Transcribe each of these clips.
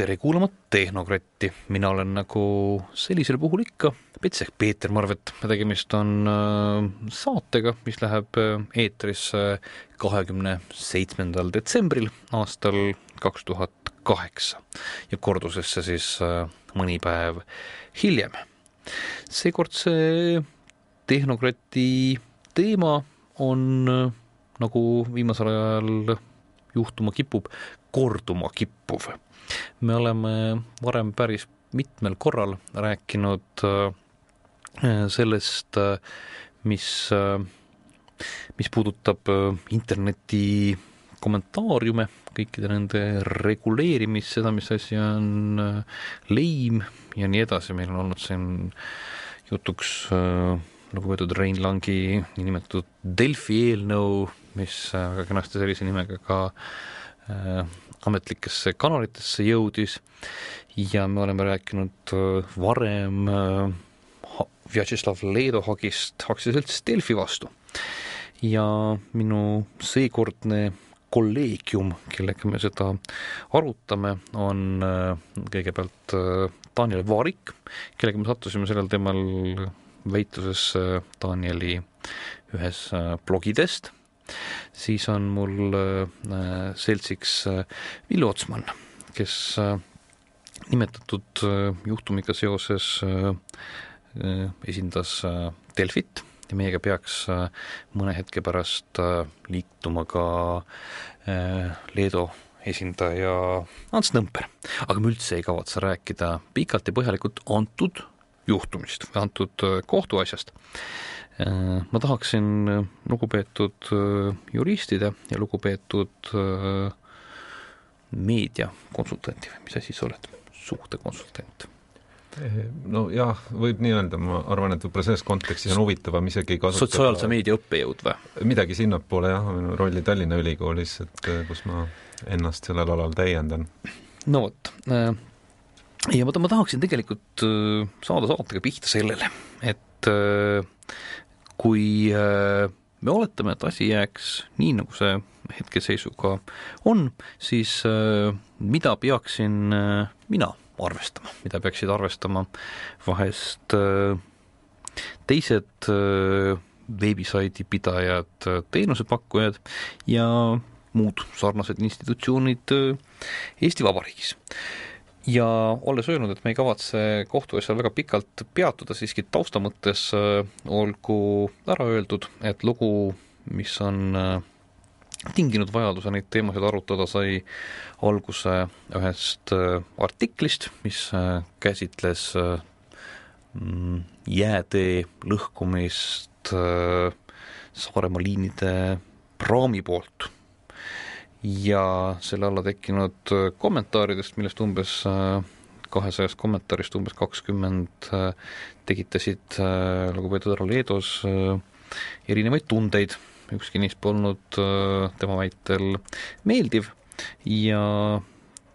tere kuulama Tehnokratti, mina olen nagu sellisel puhul ikka Pets ehk Peeter Marvet, tegemist on äh, saatega, mis läheb äh, eetrisse kahekümne seitsmendal detsembril aastal kaks tuhat kaheksa ja kordusesse siis äh, mõni päev hiljem. seekord see Tehnokrati teema on nagu viimasel ajal juhtuma kipub, korduma kippuv. Me oleme varem päris mitmel korral rääkinud äh, sellest, äh, mis, äh, mis puudutab interneti kommentaariume, kõikide nende reguleerimist, seda, mis asi on leim ja nii edasi, meil on olnud siin jutuks lugupeetud Rein Langi niinimetatud Delfi eelnõu, mis väga kenasti sellise nimega ka äh, ametlikesse kanalitesse jõudis ja me oleme rääkinud äh, varem äh, Vjatšeslav Leedohagist aktsiaseltsis Delfi vastu. ja minu seekordne kolleegium, kellega me seda arutame, on äh, kõigepealt Daniel Vaarik, kellega me sattusime sellel teemal väitluses Danieli ühes blogidest siis on mul äh, seltsiks äh, Villu Otsman, kes äh, nimetatud juhtumiga seoses esindas Delfit ja meiega peaks mõne hetke pärast liituma ka Leedu esindaja Ants Nõmper. aga me üldse ei kavatse rääkida pikalt ja põhjalikult antud juhtumist või antud kohtuasjast ma tahaksin äh, lugupeetud äh, juristide ja lugupeetud meediakonsultandi või mis asi sa oled, suhtekonsultant? no jah, võib nii öelda, ma arvan, et võib-olla selles kontekstis on huvitavam isegi kasutada sotsiaalse meedia õppejõud või? midagi sinnapoole jah, minu rolli Tallinna Ülikoolis, et kus ma ennast sellel alal täiendan. no vot, ja ma, ma tahaksin tegelikult saada saatega pihta sellele, et kui äh, me oletame, et asi jääks nii, nagu see hetkeseisuga on, siis äh, mida peaksin äh, mina arvestama, mida peaksid arvestama vahest teised veebisaidi pidajad, teenusepakkujad ja muud sarnased institutsioonid Eesti Vabariigis ja olles öelnud, et me ei kavatse kohtuasjal väga pikalt peatuda, siiski tausta mõttes äh, olgu ära öeldud, et lugu, mis on äh, tinginud vajaduse neid teemasid arutada, sai alguse ühest äh, artiklist, mis käsitles mm, jäätee lõhkumist Saaremaa liinide praami poolt ja selle alla tekkinud äh, kommentaaridest, millest umbes äh, kahesajast kommentaarist umbes kakskümmend äh, tekitasid lugupeetud härra Leedos erinevaid tundeid, ükski neist polnud tema väitel meeldiv. Ja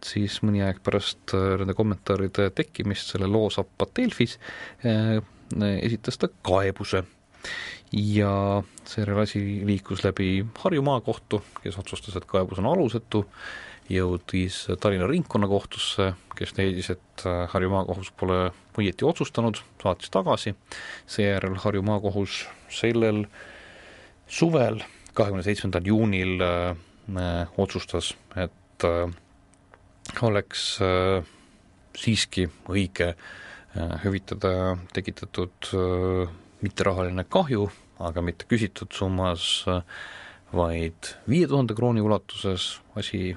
siis mõni aeg pärast nende kommentaaride tekkimist selle loo sappa Delfis esitas ta kaebuse ja seejärel asi liikus läbi Harju maakohtu, kes otsustas, et kaebus on alusetu, jõudis Tallinna Ringkonnakohtusse, kes leidis, et äh, Harju maakohus pole õieti otsustanud, saatis tagasi, seejärel Harju maakohus sellel suvel, kahekümne seitsmendal juunil äh, otsustas, et äh, oleks äh, siiski õige äh, hüvitada tekitatud äh, mitterahaline kahju aga mitte küsitud summas, vaid viie tuhande krooni ulatuses, asi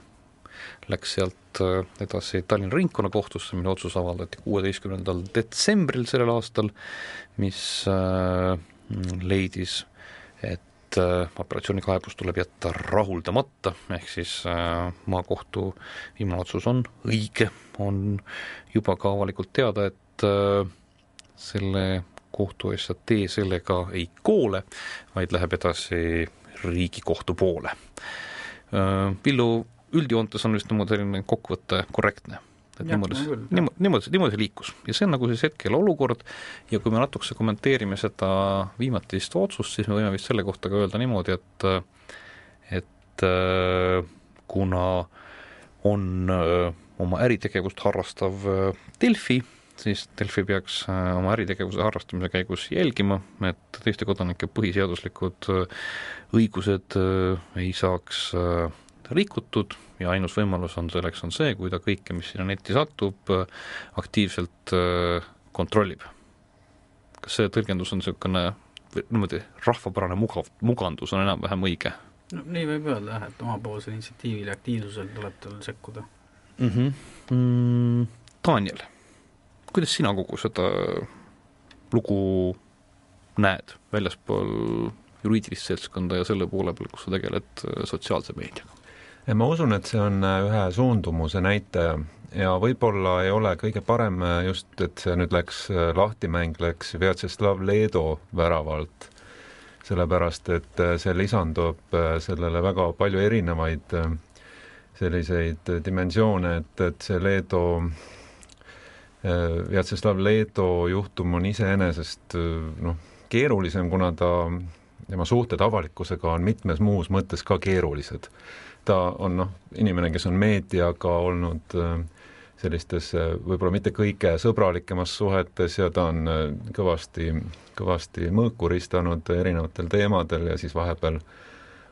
läks sealt äh, edasi Tallinna Ringkonnakohtusse, mille otsus avaldati kuueteistkümnendal detsembril sellel aastal, mis äh, leidis, et äh, apellatsioonikaebus tuleb jätta rahuldamata, ehk siis maakohtu viimane otsus on õige, on juba ka avalikult teada, et selle kohtuasja tee sellega ei koole, vaid läheb edasi Riigikohtu poole. Villu, üldjoontes on vist niimoodi selline kokkuvõte korrektne et ja, niimoodi, niimoodi, niimoodi, niimoodi liikus ja see on nagu siis hetkel olukord ja kui me natukese kommenteerime seda viimatist otsust, siis me võime vist selle kohta ka öelda niimoodi, et et kuna on oma äritegevust harrastav Delfi, siis Delfi peaks oma äritegevuse harrastamise käigus jälgima, et teiste kodanike põhiseaduslikud õigused ei saaks rikutud ja ainus võimalus on selleks, on see, kui ta kõike, mis sinna netti satub, aktiivselt kontrollib. kas see tõlgendus on niisugune niimoodi rahvapärane mugav, mugandus on enam-vähem õige? no nii võib öelda jah, et omapoolsel initsiatiivil ja aktiivsusel tuleb tal sekkuda mm. -hmm. Mm, Daniel, kuidas sina kogu seda lugu näed väljaspool juriidilist seltskonda ja selle poole peal, kus sa tegeled sotsiaalse meediaga? ma usun, et see on ühe suundumuse näitaja ja võib-olla ei ole kõige parem just, et see nüüd läks, lahtimäng läks Vjatšeslav Leedo väravalt, sellepärast et see lisandub sellele väga palju erinevaid selliseid dimensioone, et, et see Leedo, Vjatšeslav Leedo juhtum on iseenesest noh, keerulisem, kuna ta, tema suhted avalikkusega on mitmes muus mõttes ka keerulised. Ta on noh, inimene, kes on meediaga olnud äh, sellistes äh, võib-olla mitte kõige sõbralikemas suhetes ja ta on äh, kõvasti, kõvasti mõõku ristanud erinevatel teemadel ja siis vahepeal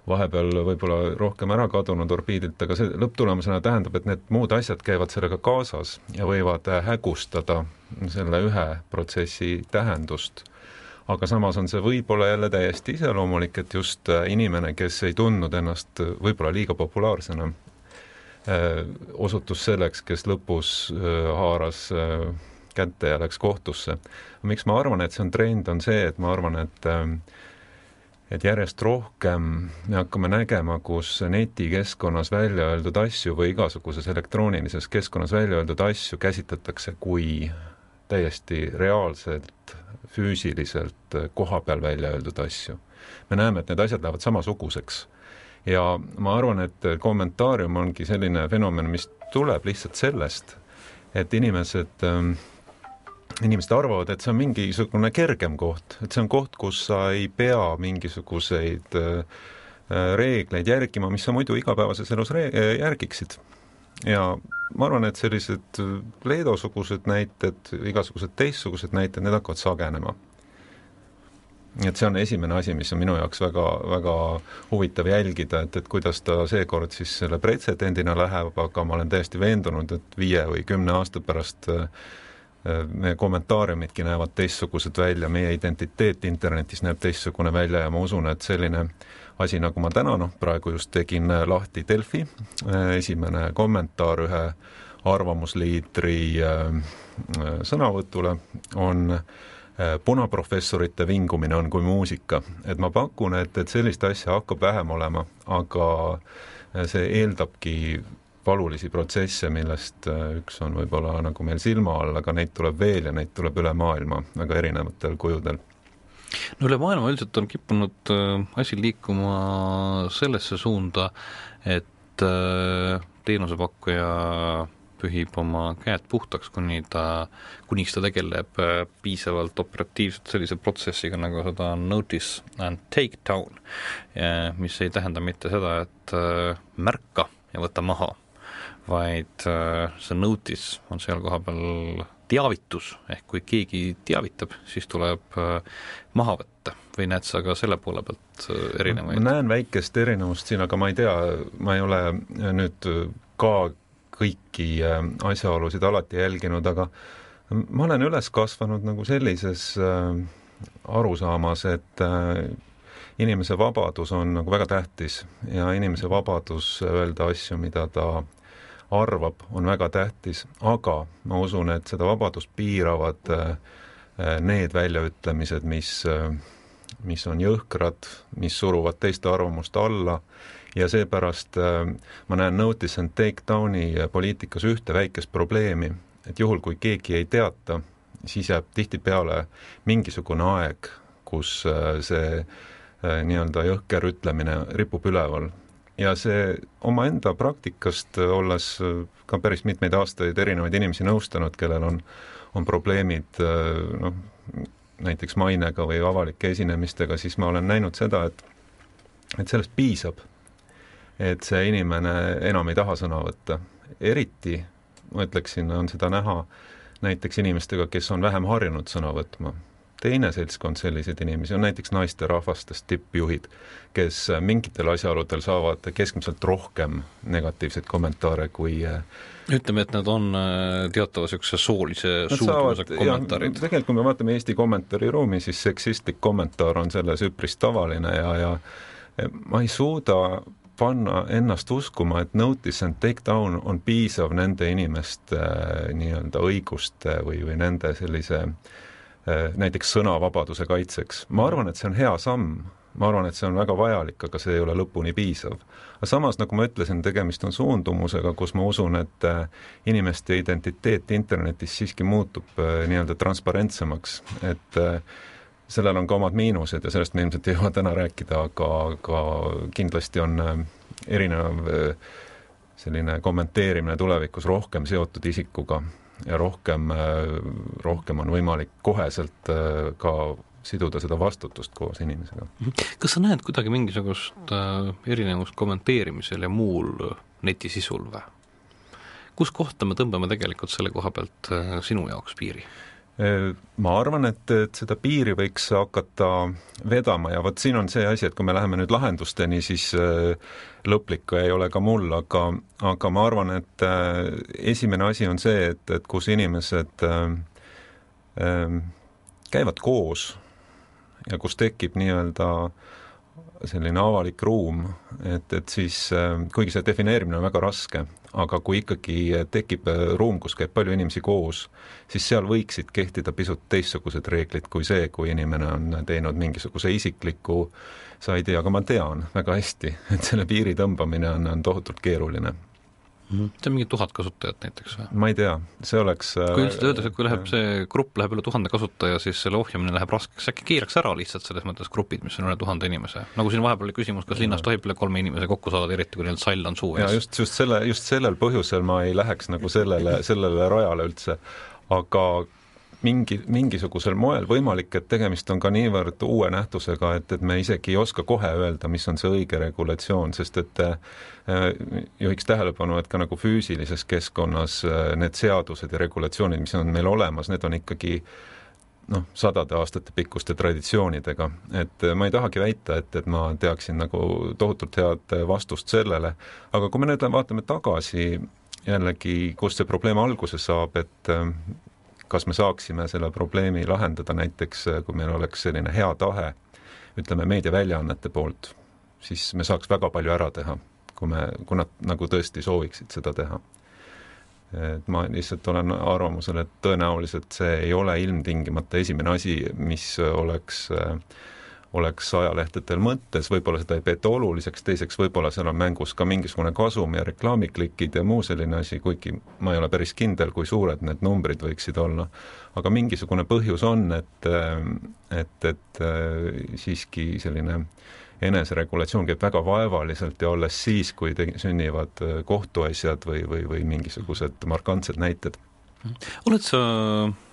vahepeal võib-olla rohkem ära kadunud orbiidilt, aga see lõpptulemusena tähendab, et need muud asjad käivad sellega kaasas ja võivad hägustada selle ühe protsessi tähendust aga samas on see võib-olla jälle täiesti iseloomulik, et just äh, inimene, kes ei tundnud ennast äh, võib-olla liiga populaarsena, äh, osutus selleks, kes lõpus haaras kätte ja läks kohtusse. miks ma arvan, et see on trend, on see, et ma arvan, et et järjest rohkem me hakkame nägema, kus netikeskkonnas välja öeldud asju või igasuguses elektroonilises keskkonnas välja öeldud asju käsitletakse kui täiesti reaalselt füüsiliselt koha peal välja öeldud asju. me näeme, et need asjad lähevad samasuguseks. ja ma arvan, et kommentaarium ongi selline fenomen, mis tuleb lihtsalt sellest, et inimesed ähm, inimesed arvavad, et see on mingisugune kergem koht, et see on koht, kus sa ei pea mingisuguseid äh, äh reegleid järgima, mis sa muidu igapäevases elus järgiksid ja ma arvan, et sellised Leedo-sugused näited, igasugused teistsugused näited, need hakkavad sagenema. et see on esimene asi, mis on minu jaoks väga, väga huvitav jälgida, et, et kuidas ta seekord siis selle pretsedendina läheb, aga ma olen täiesti veendunud, et viie või kümne aasta pärast äh, meie kommentaariumidki näevad teistsugused välja, meie identiteet internetis näeb teistsugune välja ja ma usun, et selline asi, nagu ma täna, noh, praegu just tegin lahti Delfi, esimene kommentaar ühe arvamusliidri äh, sõnavõtule on äh, punaprofessorite vingumine on kui muusika. et ma pakun, et, et sellist asja hakkab vähem olema, aga äh, see eeldabki valulisi protsesse, millest äh, üks on võib-olla nagu meil silma all, aga neid tuleb veel ja neid tuleb üle maailma väga erinevatel kujudel. No üle maailma üldiselt on kippunud äh, asi liikuma sellesse suunda, et äh, teenusepakkuja pühib oma käed puhtaks, kuni ta, kuniks ta tegeleb piisavalt operatiivselt sellise protsessiga, nagu seda on notice and take down, mis ei tähenda mitte seda, et märka ja võta maha vaid äh, see notice on seal kohapeal teavitus, ehk kui keegi teavitab, siis tuleb äh, maha võtta. Või näed sa ka selle poole pealt äh, erinevaid? ma näen väikest erinevust siin, aga ma ei tea, ma ei ole nüüd ka kõiki asjaolusid alati jälginud, aga ma olen üles kasvanud nagu sellises arusaamas, et inimese vabadus on nagu väga tähtis. Ja inimese vabadus öelda asju, mida ta arvab, on väga tähtis, aga ma usun, et seda vabadust piiravad äh, need väljaütlemised, mis, äh, mis on jõhkrad, mis suruvad teiste arvamust alla ja seepärast äh, ma näen notice and take down'i poliitikas ühte väikest probleemi, et juhul, kui keegi ei teata, siis jääb tihtipeale mingisugune aeg, kus see nii-öelda jõhker ütlemine ripub üleval ja see omaenda praktikast, olles ka päris mitmeid aastaid erinevaid inimesi nõustanud, kellel on, on probleemid noh, näiteks mainega või avalike esinemistega, siis ma olen näinud seda, et et sellest piisab, et see inimene enam ei taha sõna võtta. eriti ma ütleksin, on seda näha näiteks inimestega, kes on vähem harjunud sõna võtma. Teine seltskond selliseid inimesi on näiteks naisterahvastest tippjuhid, kes mingitel asjaoludel saavad keskmiselt rohkem negatiivseid kommentaare kui ütleme, et nad on äh, teatava niisuguse soolise suutlusega kommentaarid. tegelikult kui me vaatame Eesti kommentaariruumi, siis seksistlik kommentaar on selles üpris tavaline ja, ja ma ei suuda panna ennast uskuma, et notice and take down on piisav nende inimeste äh, nii-öelda õiguste või, või nende sellise äh, näiteks sõnavabaduse kaitseks. ma arvan, et see on hea samm, ma arvan, et see on väga vajalik, aga see ei ole lõpuni piisav. aga samas, nagu ma ütlesin, tegemist on suundumusega, kus ma usun, et äh, inimeste identiteet internetis siiski muutub nii-öelda transparentsemaks, et sellel on ka omad miinused ja sellest me ilmselt ei jõua täna rääkida, aga, aga kindlasti on äh, erinev äh, selline kommenteerimine tulevikus rohkem seotud isikuga ja rohkem, äh, rohkem on võimalik koheselt ka siduda seda vastutust koos inimesega. kas sa näed kuidagi mingisugust erinevust kommenteerimisel ja muul netisisul või? kus kohta me tõmbame tegelikult selle koha pealt sinu jaoks piiri? Ma arvan, et, et seda piiri võiks hakata vedama ja vot siin on see asi, et kui me läheme nüüd lahendusteni, siis äh, lõplik ei ole ka mul, aga, aga ma arvan, et äh, esimene asi on see, et, et kus inimesed äh, käivad koos ja kus tekib nii-öelda selline avalik ruum, et, et siis kuigi see defineerimine on väga raske, aga kui ikkagi tekib äh, ruum, kus käib palju inimesi koos, siis seal võiksid kehtida pisut teistsugused reeglid kui see, kui inimene on teinud mingisuguse isikliku saidi, aga ma tean väga hästi, et selle piiri tõmbamine on, on tohutult keeruline Mhm. see on mingi tuhat kasutajat näiteks või? ma ei tea, see oleks äh, kui üldiselt öeldakse, et kui läheb see grupp läheb üle tuhande kasutaja, siis selle ohjamine läheb raskeks, äkki keeraks ära lihtsalt selles mõttes grupid, mis on üle tuhande inimese? nagu siin vahepeal oli küsimus, kas linnas tohib üle kolme inimese kokku saada, eriti kui neil sall on suu ees? just, just selle, just sellel põhjusel ma ei läheks nagu sellele, sellele rajale üldse, aga mingi, mingisugusel moel võimalik, et tegemist on ka niivõrd uue nähtusega, et, et me isegi ei oska kohe öelda, mis on see õige regulatsioon, sest et äh, juhiks tähelepanu, et ka nagu füüsilises keskkonnas äh, need seadused ja regulatsioonid, mis on meil olemas, need on ikkagi noh, sadade aastate pikkuste traditsioonidega, et äh, ma ei tahagi väita, et, et ma teaksin nagu tohutult head vastust sellele, aga kui me nüüd vaatame tagasi jällegi, kust see probleem alguse saab, et kas me saaksime selle probleemi lahendada näiteks, kui meil oleks selline hea tahe, ütleme meediaväljaannete poolt, siis me saaks väga palju ära teha, kui me, kui nad nagu tõesti sooviksid seda teha. et ma lihtsalt olen arvamusel, et tõenäoliselt see ei ole ilmtingimata esimene asi, mis oleks äh, oleks ajalehtedel mõttes, võib-olla seda ei peeta oluliseks, teiseks võib-olla seal on mängus ka mingisugune kasum ja reklaamiklikid ja muu selline asi, kuigi ma ei ole päris kindel, kui suured need numbrid võiksid olla. aga mingisugune põhjus on, et, et, et siiski selline eneseregulatsioon käib väga vaevaliselt ja alles siis, kui te-, sünnivad kohtuasjad või, või, või mingisugused markantsed näited oled sa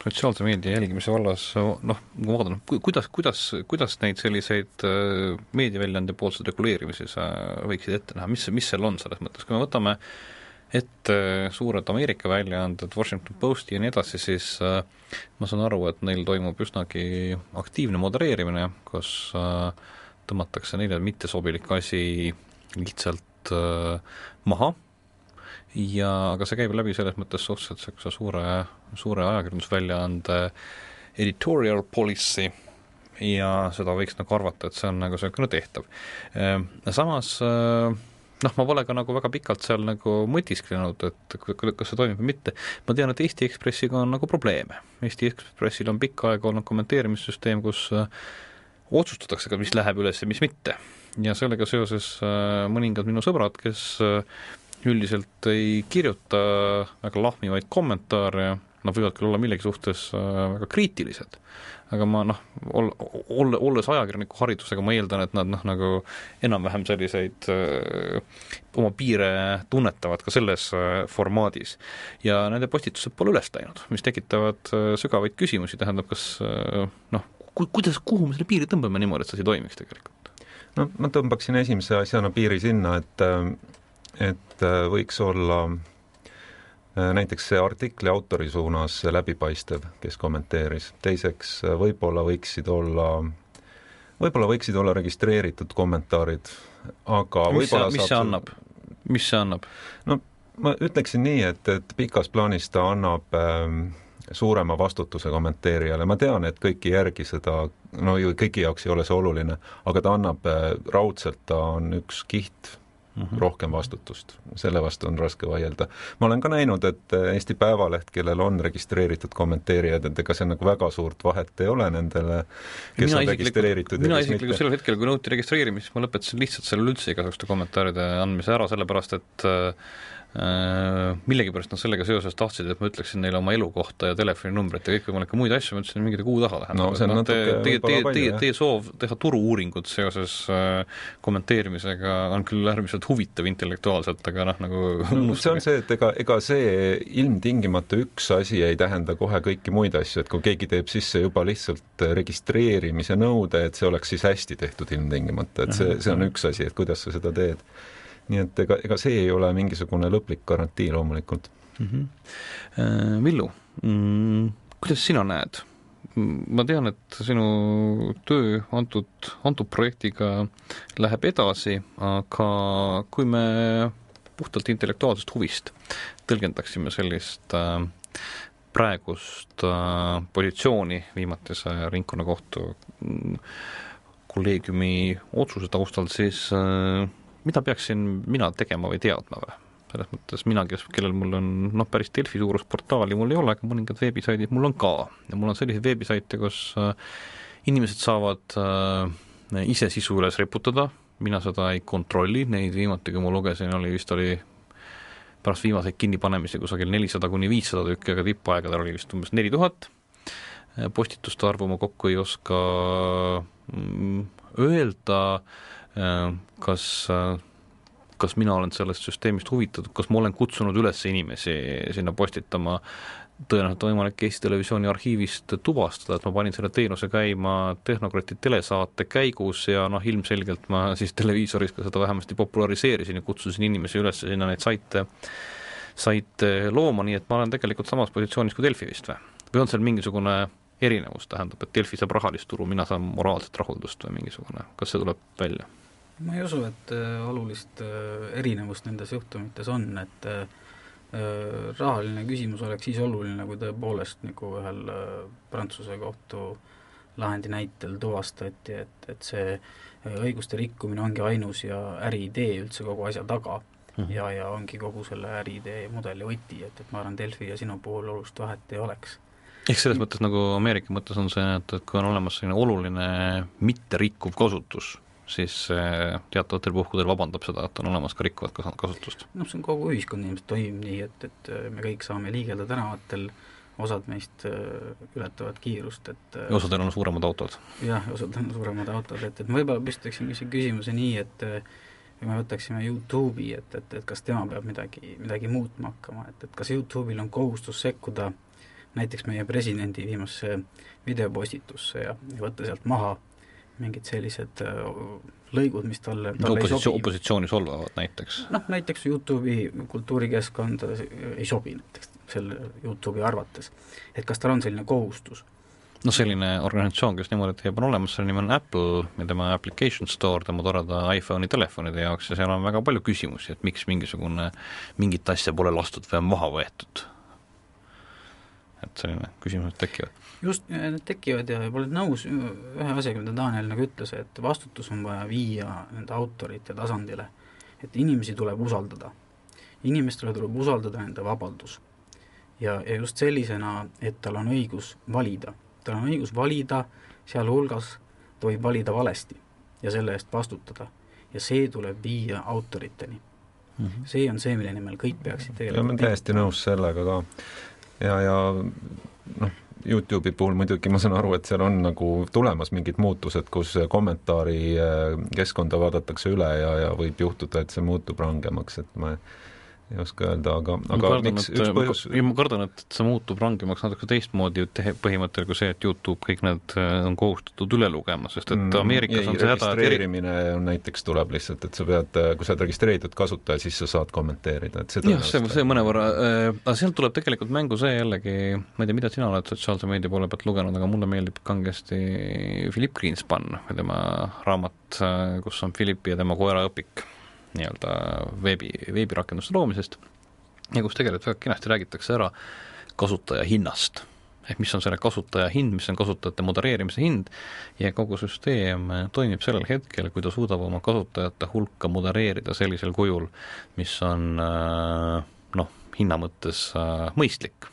sotsiaalse meedia jälgimise vallas, noh, ma vaatan, kuidas, kuidas, kuidas neid selliseid äh, meediaväljaande poolseid reguleerimisi sa võiksid ette näha, mis, mis seal on selles mõttes, kui me võtame ette suured Ameerika väljaanded, Washington Posti ja nii edasi, siis äh, ma saan aru, et neil toimub üsnagi aktiivne modereerimine, kus äh, tõmmatakse neile mittesobilik asi lihtsalt maha ja aga see käib läbi selles mõttes suhteliselt niisuguse suure, suure ajakirjandusväljaande editorial policy ja seda võiks nagu arvata, et see on nagu niisugune tehtav. Ehm, samas noh, ma pole ka nagu väga pikalt seal nagu mõtisklenud, et kas see toimib või mitte. ma tean, et Eesti Ekspressiga on nagu probleeme. Eesti Ekspressil on pikka aega olnud kommenteerimissüsteem, kus äh, otsustatakse ka, mis läheb üles ja mis mitte. ja sellega seoses äh, mõningad minu sõbrad, kes äh, üldiselt ei kirjuta väga lahmivaid kommentaare, nad võivad küll olla millegi suhtes äh, väga kriitilised, aga ma noh, ol-, olle, olles ajakirjaniku haridusega, ma eeldan, et nad noh, nagu enam-vähem selliseid öö, äh, oma piire tunnetavad ka selles öö, äh, formaadis. ja nende postitused pole üles läinud, mis tekitavad öö, sügavaid küsimusi, tähendab, kas öö, noh, ku-, kuidas, kuhu me selle piiri tõmbame niimoodi, et see asi toimiks tegelikult? no ma tõmbaksin esimese asjana piiri sinna, et et äh, võiks olla näiteks see artikli autori suunas läbipaistev, kes kommenteeris, teiseks võib-olla võiksid olla, võib-olla võiksid olla registreeritud kommentaarid, aga mis see, mis see annab, mis see annab? no ma ütleksin nii, et, et pikas plaanis ta annab ähm, suurema vastutuse kommenteerijale, ma tean, et kõik ei järgi seda, no ju kõigi jaoks ei ole see oluline, aga ta annab äh, raudselt, ta on üks kiht mm -hmm. rohkem vastutust, selle vastu on raske vaielda. ma olen ka näinud, et äh, Eesti Päevaleht, kellel on registreeritud kommenteerijad, et ega seal nagu väga suurt vahet ei ole nendele, kes mina on registreeritud mina isiklikult sellel hetkel, kui nõuti registreerimist, ma lõpetasin lihtsalt selle üldse igasuguste kommentaaride andmise ära, sellepärast et Äh, millegipärast nad sellega seoses tahtsid, et ma ütleksin neile oma elukohta ja telefoninumbrit ja kõikvõimalikke muid asju, ma ütlesin, et mingite kuu taha tähendab. no see on no, natuke teie, teie, teie, teie soov teha turu-uuringut seoses äh, kommenteerimisega on küll äärmiselt huvitav intellektuaalselt, aga noh, nagu no, see on see, et ega, ega see ilmtingimata üks asi ei tähenda kohe kõiki muid asju, et kui keegi teeb sisse juba lihtsalt registreerimise nõude, et see oleks siis hästi tehtud ilmtingimata, et see, see on üks asi, et kuidas sa seda teed nii et ega, ega see ei ole mingisugune lõplik garantii loomulikult mm. -hmm. Villu mm,, kuidas sina näed? ma tean, et sinu töö antud, antud projektiga läheb edasi, aga kui me puhtalt intellektuaalsest huvist tõlgendaksime sellist äh, praegust äh, positsiooni viimatise ringkonnakohtu mm, kolleegiumi otsuse taustal, siis äh, mida peaksin mina tegema või teadma või? selles mõttes mina, kes, kellel mul on noh, päris Delfi suurust portaali mul ei ole, aga mõningad veebisaidid mul on ka ja mul on selliseid veebisaite, kus äh, inimesed saavad äh, ise sisu üles riputada, mina seda ei kontrolli, neid viimati, kui ma lugesin, oli vist oli pärast viimaseid kinnipanemisi kusagil nelisada kuni viissada tükki, aga tippaegadel oli vist umbes neli tuhat. Äh, postituste arvu ma kokku ei oska mm, öelda kas, äh, kas mina olen sellest süsteemist huvitatud, kas ma olen kutsunud üles inimesi sinna postitama, tõenäoliselt on võimalik Eesti Televisiooni arhiivist tuvastada, et ma panin selle teenuse käima Tehnokrati telesaate käigus ja noh, ilmselgelt ma siis televiisoris ka seda vähemasti populariseerisin ja kutsusin inimesi üles sinna neid saite, saite looma, nii et ma olen tegelikult samas positsioonis kui Delfi vist või? või on seal mingisugune erinevus, tähendab, et Delfi saab rahalist tulu, mina saan moraalset rahuldust või mingisugune, kas see tuleb välja? Ma ei usu, et äh, olulist äh, erinevust nendes juhtumites on, et äh, rahaline küsimus oleks siis oluline, kui tõepoolest nagu ühel Prantsuse kohtu lahendi näitel tuvastati, et, et see õiguste rikkumine ongi ainus ja äriidee üldse kogu asja taga mm. -hmm. ja, ja ongi kogu selle äriidee mudeli võti, et, et ma arvan, Delfi ja sinu puhul olulist vahet ei oleks ehk selles mõttes nagu Ameerika mõttes on see, et, et kui on olemas selline oluline mitterikkuv kasutus, siis teatavatel puhkudel vabandab seda, et on olemas ka rikkuvat kasutust. noh, see on kogu ühiskond ilmselt toimib nii, et, et me kõik saame liigelda tänavatel, osad meist äh, ületavad kiirust, et äh, ja osadel on suuremad autod. jah, osadel on suuremad autod, et, et ma võib-olla püstitaksin küsimuse nii, et kui me võtaksime YouTube'i, et, et, et kas tema peab midagi, midagi muutma hakkama, et, et kas YouTube'il on kohustus sekkuda näiteks meie presidendi viimasesse videopostitusse ja, ja võtta sealt maha mingid sellised äh, lõigud, mis talle, talle Opositsioon, ei sobi. opositsiooni solvavad näiteks? noh, näiteks YouTube'i kultuurikeskkonda ei sobi näiteks selle YouTube'i arvates. et kas tal on selline kohustus? noh, selline organisatsioon, kes niimoodi teeb, on olemas, selle nimi on Apple ja tema application store tema toreda iPhone'i telefonide jaoks ja seal on väga palju küsimusi, et miks mingisugune, mingit asja pole lastud või on maha võetud. et selline küsimused tekivad just, need tekivad ja olen nõus ühe asjaga, mida Daniel nagu ütles, et vastutus on vaja viia nende autorite tasandile. et inimesi tuleb usaldada. inimestele tuleb usaldada nende vabadus. ja, ja just sellisena, et tal on õigus valida. tal on õigus valida, sealhulgas ta võib valida valesti ja selle eest vastutada. ja see tuleb viia autoriteni mm. -hmm. see on see, mille nimel kõik peaksid tegelikult ma olen täiesti nõus sellega ka. ja, ja noh, Youtube'i puhul muidugi ma saan aru, et seal on nagu tulemas mingid muutused, kus kommentaari äh, keskkonda vaadatakse üle ja, ja võib juhtuda, et see muutub rangemaks, et ma ei oska öelda, aga, aga kardan, miks et, üks põhjus ei ma kardan, et see muutub rangemaks natuke teistmoodi tehe, põhimõttel kui see, et Youtube kõik need äh, on kohustatud üle lugema, sest et Ameerikas ei, on see häda, eri... registreerimine on näiteks tuleb lihtsalt, et sa pead, kui sa oled registreeritud kasutaja, siis sa saad kommenteerida, et see jah, see, see mõnevõrra äh,, aga sealt tuleb tegelikult mängu see jällegi, ma ei tea, mida sina oled sotsiaalse meedia poole pealt lugenud, aga mulle meeldib kangesti Philip Greenspan, tema raamat, äh, kus on Philippi ja tema koera õpik nii-öelda veebi, veebirakenduste loomisest ja kus tegelikult väga kenasti räägitakse ära kasutaja hinnast. ehk mis on selle kasutaja hind, mis on kasutajate modereerimise hind ja kogu süsteem toimib sellel hetkel, kui ta suudab oma kasutajate hulka modereerida sellisel kujul, mis on noh, hinna mõttes mõistlik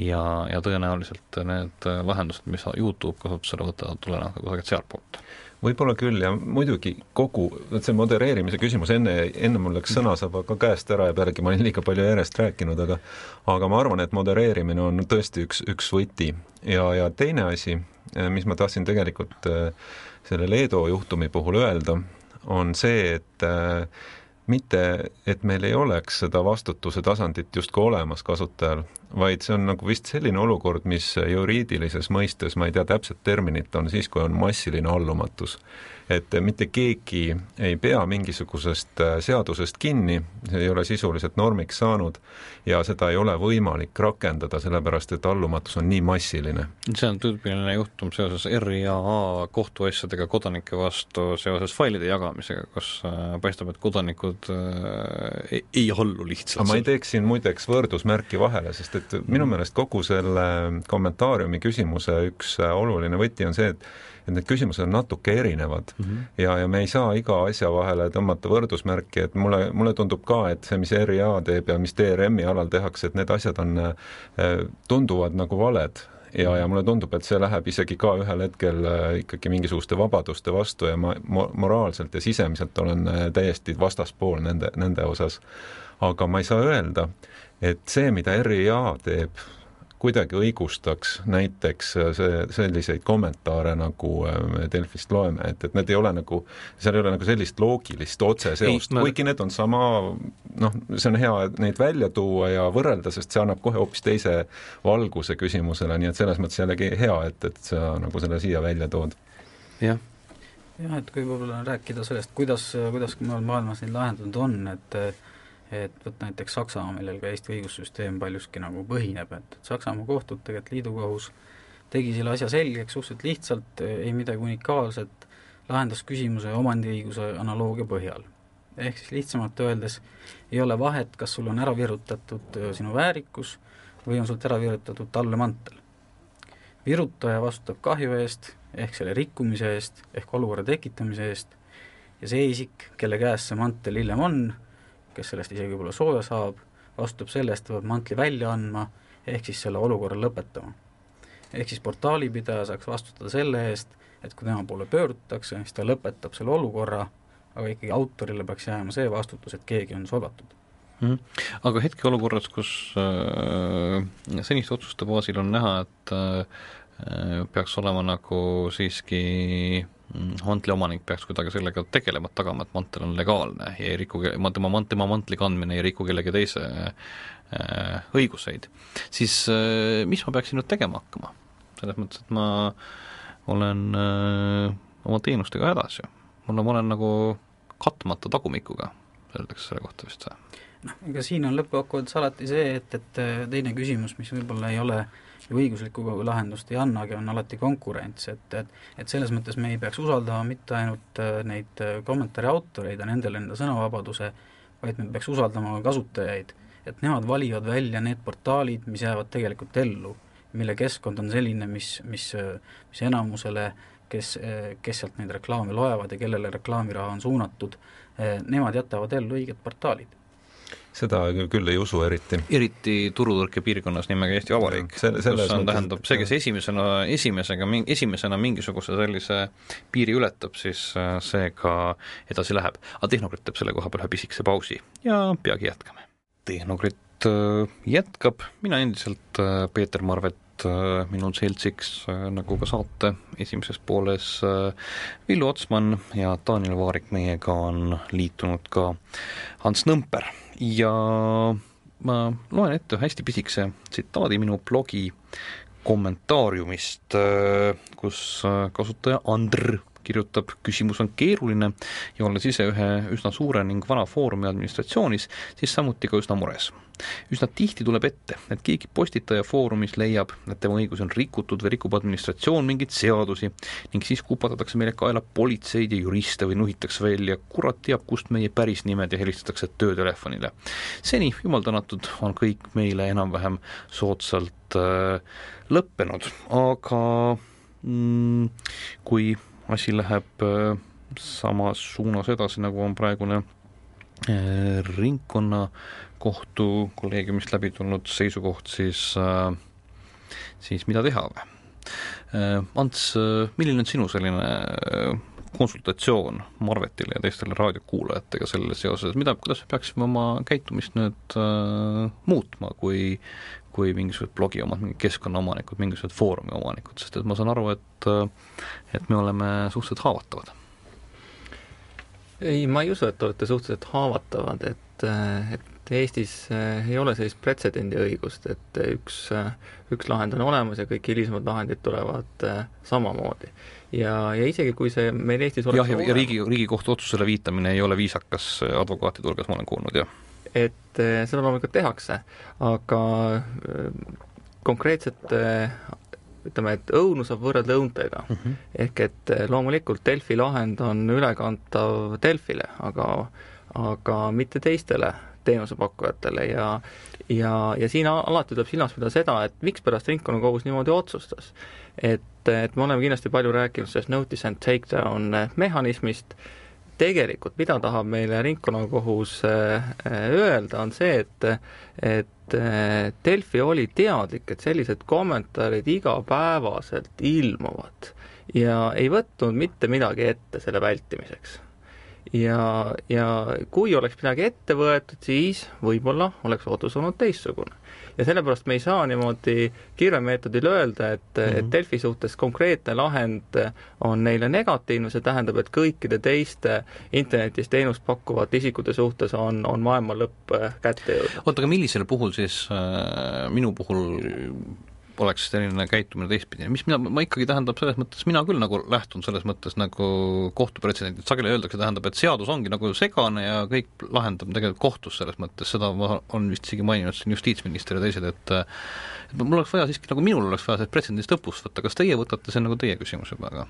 ja, ja tõenäoliselt need lahendused, mis Youtube kasutusele võtavad, tulenevad ka kusagilt sealtpoolt võib-olla küll ja muidugi kogu, vot see modereerimise küsimus, enne, enne mul läks sõnasaba ka käest ära ja pealegi ma olin liiga palju järjest rääkinud, aga aga ma arvan, et modereerimine on tõesti üks, üks võti. ja, ja teine asi, mis ma tahtsin tegelikult äh, selle Leedu juhtumi puhul öelda, on see, et äh, mitte, et meil ei oleks seda vastutuse tasandit justkui olemas kasutajal, vaid see on nagu vist selline olukord, mis juriidilises mõistes, ma ei tea täpset terminit, on siis, kui on massiline allumatus et mitte keegi ei pea mingisugusest äh, seadusest kinni, see ei ole sisuliselt normiks saanud ja seda ei ole võimalik rakendada, sellepärast et allumatus on nii massiline. see on tüüpiline juhtum seoses RIAA kohtuasjadega kodanike vastu seoses failide jagamisega, kus äh, paistab, et kodanikud äh, ei, ei allu lihtsalt. ma ei teeks siin muideks võrdusmärki vahele, sest et minu mm. meelest kogu selle kommentaariumi küsimuse üks oluline võti on see, et et need küsimused on natuke erinevad mm -hmm. ja, ja me ei saa iga asja vahele tõmmata võrdusmärki, et mulle, mulle tundub ka, et see, mis RIA teeb ja mis DRM-i alal tehakse, et need asjad on, äh, tunduvad nagu valed ja, ja mulle tundub, et see läheb isegi ka ühel hetkel äh, ikkagi mingisuguste vabaduste vastu ja ma mo moraalselt ja sisemiselt olen äh, täiesti vastaspool nende, nende osas. aga ma ei saa öelda, et see, mida RIA teeb, kuidagi õigustaks näiteks äh, see, selliseid kommentaare, nagu äh, me Delfist loeme, et, et need ei ole nagu, seal ei ole nagu sellist loogilist otseseost, ma... kuigi need on sama noh, see on hea neid välja tuua ja võrrelda, sest see annab kohe hoopis teise valguse küsimusele, nii et selles mõttes jällegi hea, et, et sa nagu selle siia välja tood. jah jah, et kui võib-olla rääkida sellest, kuidas, kuidas mujal maailmas neid lahendatud on, et et vot näiteks Saksamaa, millel ka Eesti õigussüsteem paljuski nagu põhineb, et, et Saksamaa kohtud, tegelikult liidukohus, tegi selle asja selgeks suhteliselt lihtsalt, ei midagi unikaalset, lahendas küsimuse omandiõiguse analoogia põhjal. ehk siis lihtsamalt öeldes ei ole vahet, kas sul on ära virutatud sinu väärikus või on sult ära virutatud tallemantel. virutaja vastutab kahju eest, ehk selle rikkumise eest, ehk olukorra tekitamise eest, ja see isik, kelle käes see mantel hiljem on, kes sellest isegi võib-olla sooja saab, vastutab selle eest, ta peab mantli välja andma, ehk siis selle olukorra lõpetama. ehk siis portaalipidaja saaks vastutada selle eest, et kui tema poole pöördutakse, siis ta lõpetab selle olukorra, aga ikkagi autorile peaks jääma see vastutus, et keegi on solvatud mm. -hmm. aga hetkeolukorras, kus äh, seniste otsuste baasil on näha, et äh, peaks olema nagu siiski mantli omanik peaks kuidagi sellega tegelema, et tagama, et mantel on legaalne ja ei riku, tema mant-, tema mantli kandmine ei riku kellegi teise äh, õiguseid, siis äh, mis ma peaksin nüüd tegema hakkama? selles mõttes, et ma olen äh, oma teenustega hädas ju. mul on, ma olen nagu katmata tagumikuga, öeldakse selle kohta vist või? Noh, ega siin on lõppkokkuvõttes alati see, et, et teine küsimus, mis võib-olla ei ole äh, ju õiguslikku lahendust ei annagi, on alati konkurents, et, et et selles mõttes me ei peaks usaldama mitte ainult äh, neid äh, kommentaari autoreid ja nendele enda sõnavabaduse, vaid me peaks usaldama ka kasutajaid, et nemad valivad välja need portaalid, mis jäävad tegelikult ellu, mille keskkond on selline, mis, mis, mis enamusele, kes, kes sealt neid reklaame loevad ja kellele reklaamiraha on suunatud, nemad jätavad ellu õiged portaalid seda küll ei usu eriti. eriti turutõrke piirkonnas nimega Eesti Vabariik, kus on, tähendab, see, kes esimesena, esimesega, esimesena mingisuguse sellise piiri ületab, siis äh, see ka edasi läheb. aga Tehnokrit teeb selle koha peal ühe pisikese pausi ja peagi jätkame. Tehnokrit äh, jätkab, mina endiselt äh, Peeter Marvet äh, minul seltsiks äh, nagu ka saate esimeses pooles Villu Otsman ja Daniel Vaarik, meiega on liitunud ka Hans Nõmper ja ma loen ette hästi pisikese tsitaadi minu blogi kommentaariumist, kus kasutaja Andr kirjutab, küsimus on keeruline ja olles ise ühe üsna suure ning vana foorumi administratsioonis, siis samuti ka üsna mures. Üsna tihti tuleb ette, et keegi postitaja foorumis leiab, et tema õigusi on rikutud või rikub administratsioon mingeid seadusi ning siis kupatatakse meile kaela politseid ja juriste või nuhitakse välja kurat teab kust meie päris nimed ja helistatakse töötelefonile. seni, jumal tänatud, on kõik meile enam-vähem soodsalt äh, lõppenud, aga mm, kui asi läheb äh, samas suunas edasi, nagu on praegune äh, ringkonnakohtu kolleegiumist läbi tulnud seisukoht, siis, äh, siis mida teha või? Ants, milline on sinu selline konsultatsioon Marvetile ja teistele raadiokuulajatega selle seoses, mida, kuidas me peaksime oma käitumist nüüd äh, muutma, kui kui mingisugused blogiomad, mingid keskkonnaomanikud, mingisugused foorumi omanikud, sest et ma saan aru, et et me oleme suhteliselt haavatavad. ei, ma ei usu, et te olete suhteliselt haavatavad, et, et Eestis eh, ei ole sellist pretsedendiõigust, et üks, üks lahend on olemas ja kõik hilisemad lahendid tulevad eh, samamoodi. ja, ja isegi kui see meil Eestis jah, ja, ja riigi, Riigikohtu otsusele viitamine ei ole viisakas advokaatide hulgas, ma olen kuulnud, jah et eh, seda loomulikult tehakse, aga eh, konkreetselt eh, ütleme, et õunu saab võrrelda õuntega mm. -hmm. ehk et loomulikult Delfi lahend on ülekantav Delfile, aga, aga mitte teistele teenusepakkujatele ja ja, ja siin alati tuleb silmas pidada seda, et mikspärast ringkonnakohus niimoodi otsustas. et, et me oleme kindlasti palju rääkinud sellest notice and take down mehhanismist, tegelikult mida tahab meile ringkonnakohus äh, öelda, on see, et et äh, Delfi oli teadlik, et sellised kommentaarid igapäevaselt ilmuvad ja ei võtnud mitte midagi ette selle vältimiseks. Ja, ja kui oleks midagi ette võetud, siis võib-olla oleks otsus olnud teistsugune ja sellepärast me ei saa niimoodi kirvemeetodil öelda, et mm, -hmm. et mhm. Delfi suhtes konkreetne lahend on neile negatiivne, see tähendab, et kõikide teiste internetis teenust pakkuvate isikute suhtes on, on maailma lõpp äh, kätte jõudnud. oota, aga millisel puhul siis äh, minu puhul oleks selline käitumine teistpidi, mis mina, ma ikkagi tähendab selles mõttes, mina küll nagu lähtun selles mõttes nagu kohtupretsedendid, sageli öeldakse, tähendab, et seadus ongi nagu segane ja kõik lahendab tegelikult kohtus selles mõttes, seda ma olen vist isegi maininud siin justiitsminister ja teised, et et mul oleks vaja siiski, nagu minul oleks vaja sellest pretsedendist õppust võtta, kas teie võtate, see on nagu teie küsimus juba, aga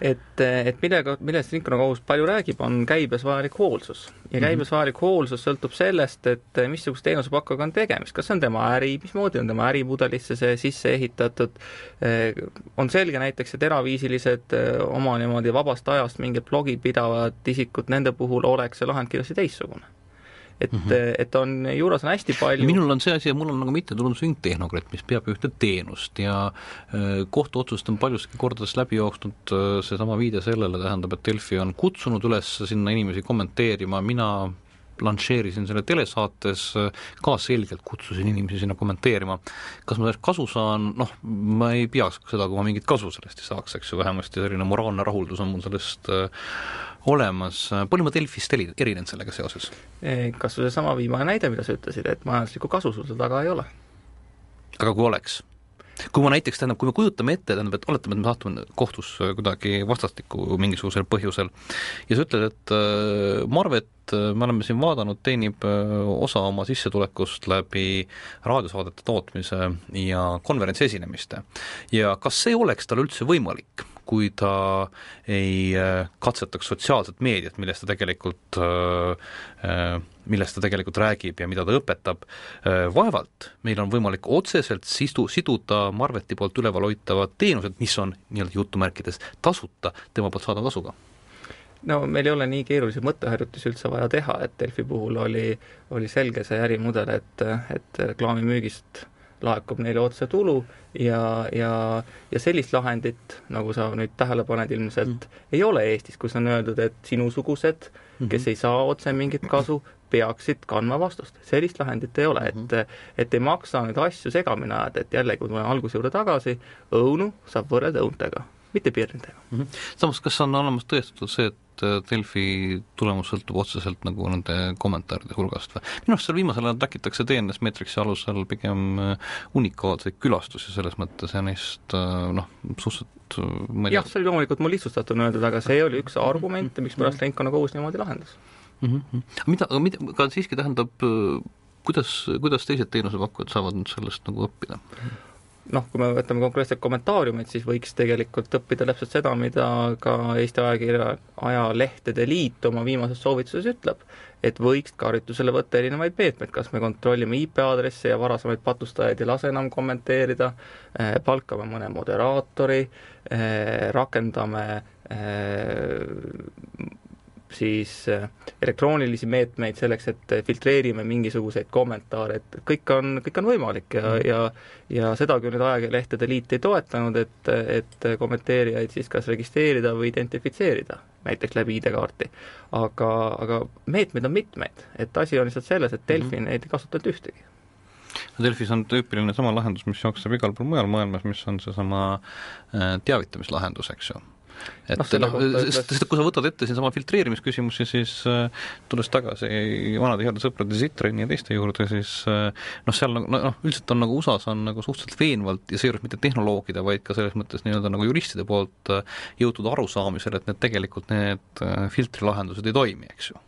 et, et millega, millest ringkonnakohus palju räägib, on käibes vajalik hoolsus. ja mhm. käibes vajalik hoolsus sõltub sellest, et missuguse teenusepakkujaga on tegemist, kas see on tema äri, mismoodi on tema ärimudelisse see sisse ehitatud, on selge näiteks, et eraviisilised oma niimoodi vabast ajast mingit blogi pidavad isikud, nende puhul oleks see lahend kindlasti teistsugune et mm, -hmm. et on, juures on hästi palju minul on see asi, et mul on nagu mittetulundusühing Tehnokratt, mis peab ühte teenust ja äh, kohtuotsust on paljuski kordades läbi jooksnud äh, seesama viide sellele, tähendab, et Delfi on kutsunud üles sinna inimesi kommenteerima, mina lansseerisin selle telesaates, ka selgelt kutsusin inimesi sinna kommenteerima. kas ma sellest kasu saan, noh, ma ei peaks seda, kui ma mingit kasu sellest ei saaks, eks ju, vähemasti selline moraalne rahuldus on mul sellest äh, olemas, palju ma Delfist erinen sellega seoses? Kas või seesama viimane näide, mida sa ütlesid, et majanduslikku kasu sul taga ei ole. aga kui oleks? Kui ma näiteks, tähendab, kui me kujutame ette, tähendab, et oletame, et me satume kohtus kuidagi vastastikku mingisugusel põhjusel ja sa ütled, et äh, Marvet, äh, me oleme siin vaadanud, teenib äh, osa oma sissetulekust läbi raadiosaadete tootmise ja konverentsi esinemiste. ja kas see oleks tal üldse võimalik, kui ta ei äh, katsetaks sotsiaalset meediat, millest ta tegelikult, äh, äh, millest ta tegelikult räägib ja mida ta õpetab, vaevalt meil on võimalik otseselt sistu, siduda Marveti poolt üleval hoitavad teenused, mis on nii-öelda jutumärkides tasuta, tema poolt saadava tasuga. No meil ei ole nii keerulisi mõtteharjutusi üldse vaja teha, et Delfi puhul oli, oli selge see ärimudel, et, et reklaamimüügist laekub neile otse tulu ja, ja, ja sellist lahendit, nagu sa nüüd tähele paned ilmselt mm., ei ole Eestis, kus on öeldud, et sinusugused, kes ei saa otse mingit kasu, peaksid kandma vastust. sellist lahendit ei ole, et, et ei maksa neid asju segamini ajada, et jällegi, kui me tuleme alguse juurde tagasi, õunu saab võrrelda õuntega, mitte pirnidega mm. -hmm. samas, kas on olemas tõestatud see, et Delfi tulemus sõltub otseselt nagu nende kommentaaride hulgast või? minu arust seal viimasel ajal trakitakse DNS meetriksi alusel pigem unikaalseid külastusi selles mõttes ja neist noh, suhteliselt jah, see oli loomulikult mul lihtsustatuna öeldud, aga see oli üks argumente, mikspärast ringkonnakohus niimoodi lahendas mm. -hmm. mida, aga mida, aga siiski tähendab, kuidas, kuidas teised teenusepakkujad saavad nüüd sellest nagu õppida? Noh, kui me võtame konkreetselt kommentaariumid, siis võiks tegelikult õppida täpselt seda, mida ka Eesti ajakirja, ajalehtede liit oma viimases soovituses ütleb, et võiks karjutusele võtta erinevaid meetmeid, kas me kontrollime IP-aadresse ja varasemaid patustajaid ei lase enam kommenteerida, palkame mõne moderaatori, rakendame siis äh, elektroonilisi meetmeid selleks, et filtreerime mingisuguseid kommentaare, et kõik on, kõik on võimalik ja mm., ja ja seda küll nüüd Ajalehtede Liit ei toetanud, et, et kommenteerijaid siis kas registreerida või identifitseerida, näiteks läbi ID-kaarti. aga, aga meetmeid on mitmeid, et asi on lihtsalt selles, et Delfi mm -hmm. neid ei kasutanud ühtegi Delfis on tüüpiline sama lahendus, mis jookseb igal pool mujal maailmas, mis on seesama äh, teavitamislahendus, eks ju et noh, sest, sest kui sa võtad ette siinsama filtreerimisküsimusi, siis äh, tulles tagasi vanade heade sõprade Citroeni ja teiste juurde, siis äh, noh, seal nagu noh, üldiselt on nagu USA-s on nagu suhteliselt veenvalt ja seejuures mitte tehnoloogide, vaid ka selles mõttes nii-öelda nagu juristide poolt äh, jõutud arusaamisele, et need tegelikult need filtrilahendused ei toimi, eks ju.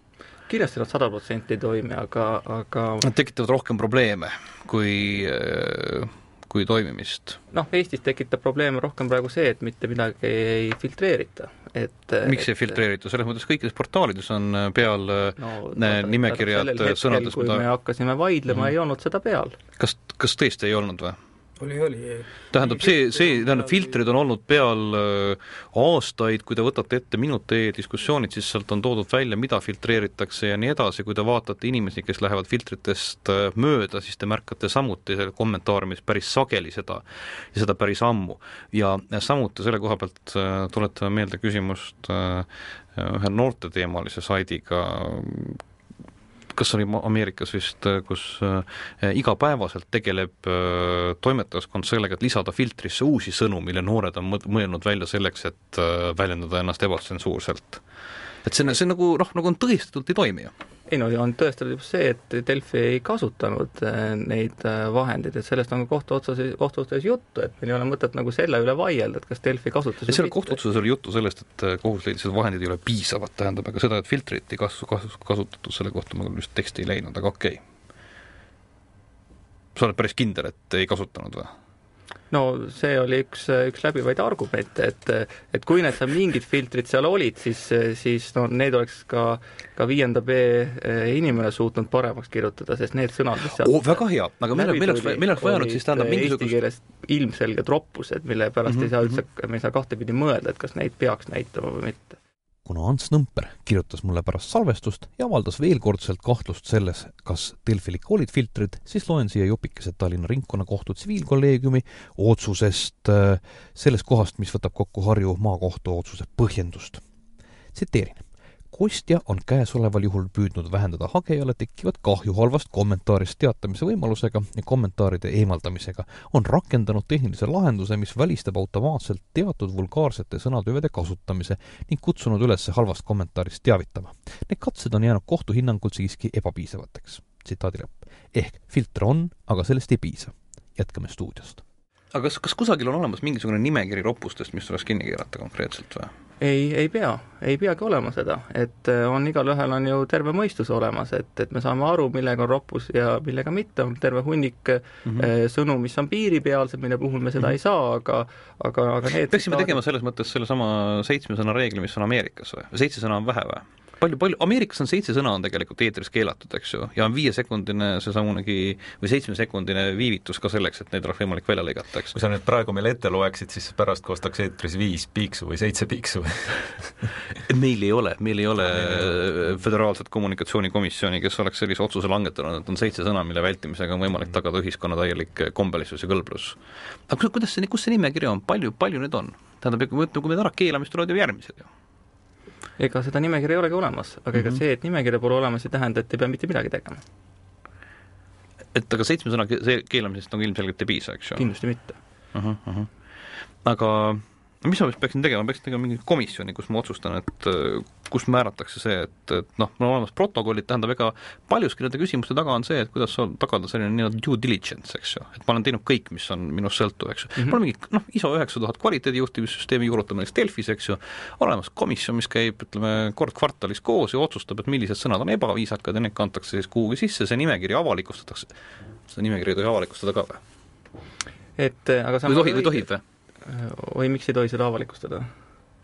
Kindlasti nad sada protsenti ei toimi, aga, aga Nad tekitavad rohkem probleeme kui äh, kui toimimist? noh, Eestis tekitab probleeme rohkem praegu see, et mitte midagi ei filtreerita, et miks ei filtreerita, selles mõttes kõikides portaalides on peal no, nimekirjad sõnadest, mida me hakkasime vaidlema mm, -hmm. ei olnud seda peal. kas, kas tõesti ei olnud või? Oli, oli. tähendab, see, see, tähendab, filtrid on olnud peal äh, aastaid, kui te võtate ette Minut.ee diskussioonid, siis sealt on toodud välja, mida filtreeritakse ja nii edasi, kui te vaatate inimesi, kes lähevad filtritest äh, mööda, siis te märkate samuti selle kommentaariumis päris sageli seda, ja seda päris ammu. ja samuti selle koha pealt äh, tuletame meelde küsimust ühe noorteteemalise saidiga, kas oli Ameerikas vist, kus äh, igapäevaselt tegeleb äh, toimetajaskond sellega, et lisada filtrisse uusi sõnu, mille noored on mõelnud välja selleks, et äh, väljendada ennast ebatsensuurselt. Et see, see nagu noh, nagu on tõestatult ei toimi ju. Ei no on tõestatud juba see, et Delfi ei kasutanud äh, neid äh, vahendeid, et sellest on ka kohtuotsuses, kohtuotsuses juttu, et meil ei ole mõtet nagu selle üle vaielda, et kas Delfi kasutas seal kohtuotsuses oli juttu sellest, et äh, kohus leidis, et vahendid ei ole piisavad, tähendab aga seda, et filtrit ei kasu-, kasu-, kasutatud, selle kohta ma küll just teksti ei leidnud, aga okei. Okay.. sa oled päris kindel, et ei kasutanud või? No see oli üks, üks läbivaid argumente, et, et kui need seal mingid filtrid seal olid, siis, siis no need oleks ka, ka viienda B inimene suutnud paremaks kirjutada, sest need sõnad, mis sealt oh, väga hea, aga meil, meil oleks, meil oleks vaja nüüd siis tähendab mingisugust eesti keeles ilmselged roppused, mille pärast mm -hmm. ei saa üldse, me ei saa kahtepidi mõelda, et kas neid peaks näitama või mitte kuna Ants Nõmper kirjutas mulle pärast salvestust ja avaldas veelkordselt kahtlust selles, kas Delfil ikka olid filtrid, siis loen siia jupikesed Tallinna Ringkonnakohtu tsiviilkolleegiumi otsusest, äh, sellest kohast, mis võtab kokku Harju maakohtu otsuse põhjendust. tsiteerin ostja on käesoleval juhul püüdnud vähendada hagejale tekkivat kahju halvast kommentaarist teatamise võimalusega ja kommentaaride eemaldamisega, on rakendanud tehnilise lahenduse, mis välistab automaatselt teatud vulgaarsete sõnatüvede kasutamise ning kutsunud üles halvast kommentaarist teavitama. Need katsed on jäänud kohtu hinnangul siiski ebapiisavateks. tsitaadi lõpp. ehk filtre on, aga sellest ei piisa. jätkame stuudiost. aga kas, kas kusagil on olemas mingisugune nimekiri roppustest, mis tuleks kinni keerata konkreetselt või? Ei, ei pea, ei peagi olema seda, et äh, on, igalühel on ju terve mõistus olemas, et, et me saame aru, millega on roppus ja millega mitte, on terve hunnik mm -hmm. sõnu, mis on piiripealsed, mille puhul me seda mm -hmm. ei saa, aga aga, aga need peaksime tegema selles mõttes sellesama seitsme sõna reegli, mis on Ameerikas või? seitse sõna on vähe või? Palju, palju, Ameerikas on seitse sõna on tegelikult eetris keelatud, eks ju, ja on viiesekundine seesamunegi või seitsmesekundine viivitus ka selleks, et neid oleks võimalik välja lõigata, eks. kui sa nüüd praegu meile ette loeksid, siis pärast kostaks eetris viis piiksu või seitse piiksu meil ei ole, meil ei ole föderaalset kommunikatsioonikomisjoni, kes oleks sellise otsuse langetanud, et on seitse sõna, mille vältimisega on võimalik tagada ühiskonna täielik kombelisus ja kõlblus. aga kuidas see, kus see nimekiri on, palju, palju neid on? tähendab, kui me kui me ära keelame, siis tulevad ju järgmised ju ega seda nimekirja ei olegi olemas, aga mm -hmm. ega mhm. see, et nimekirja pole olemas, ei tähenda, et ei pea mitte midagi tegema. et aga seitsme sõna keelamisest on ilmselgelt ei piisa, eks ju? kindlasti mitte uh. -huh, uh -huh. aga no mis ma siis peaksin tegema, peaksin tegema mingi komisjoni, kus ma otsustan, et äh, kus määratakse see, et, et noh, mul on olemas protokollid, tähendab, ega paljuski nende küsimuste taga on see, et kuidas tagada selline nii-öelda due diligence, eks ju, et ma olen teinud kõik, mis on minust sõltuv, eks ju mm. -hmm. mul on mingi noh, ISO üheksa tuhat kvaliteedijuhtimissüsteemi juurutamine näiteks Delfis, eks ju, olemas komisjon, mis käib, ütleme, kord kvartalis koos ja otsustab, et millised sõnad on ebaviisakad ja need kantakse siis kuhugi sisse, see nimekiri avalikustatakse. seda nimekirja ei tohi avalikustada ka või? et aga või tohib, või tohib või? Oi, miks ei tohi seda avalikustada?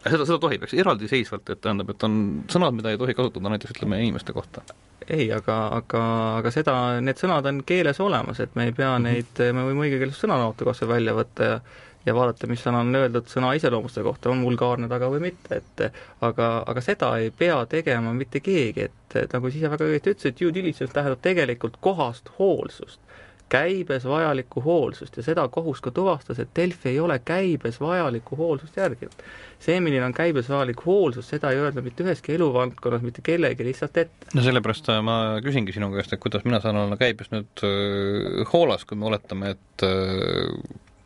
seda, seda tohib, eks, eraldiseisvalt, et tähendab, et on sõnad, mida ei tohi kasutada näiteks ütleme inimeste kohta. ei, aga, aga, aga seda, need sõnad on keeles olemas, et me ei pea mm -hmm. neid, me võime õigekeelset sõnaraamatu kas või välja võtta ja ja vaadata, mis sõna on öeldud sõna iseloomuste kohta, on vulgaarne taga või mitte, et aga, aga seda ei pea tegema mitte keegi, et, nagu sa ise väga õieti ütlesid, due diligence tähendab tegelikult kohast hoolsust käibes vajalikku hoolsust ja seda kohus ka tuvastas, et Delfi ei ole käibes vajalikku hoolsust järginud. see, milline on käibes vajalik hoolsus, seda ei öelda mitte üheski eluvaldkonnas mitte kellegi lihtsalt ette. no sellepärast äh, ma küsingi sinu käest, et kuidas mina saan olla käibes nüüd äh, hoolas, kui me oletame, et äh,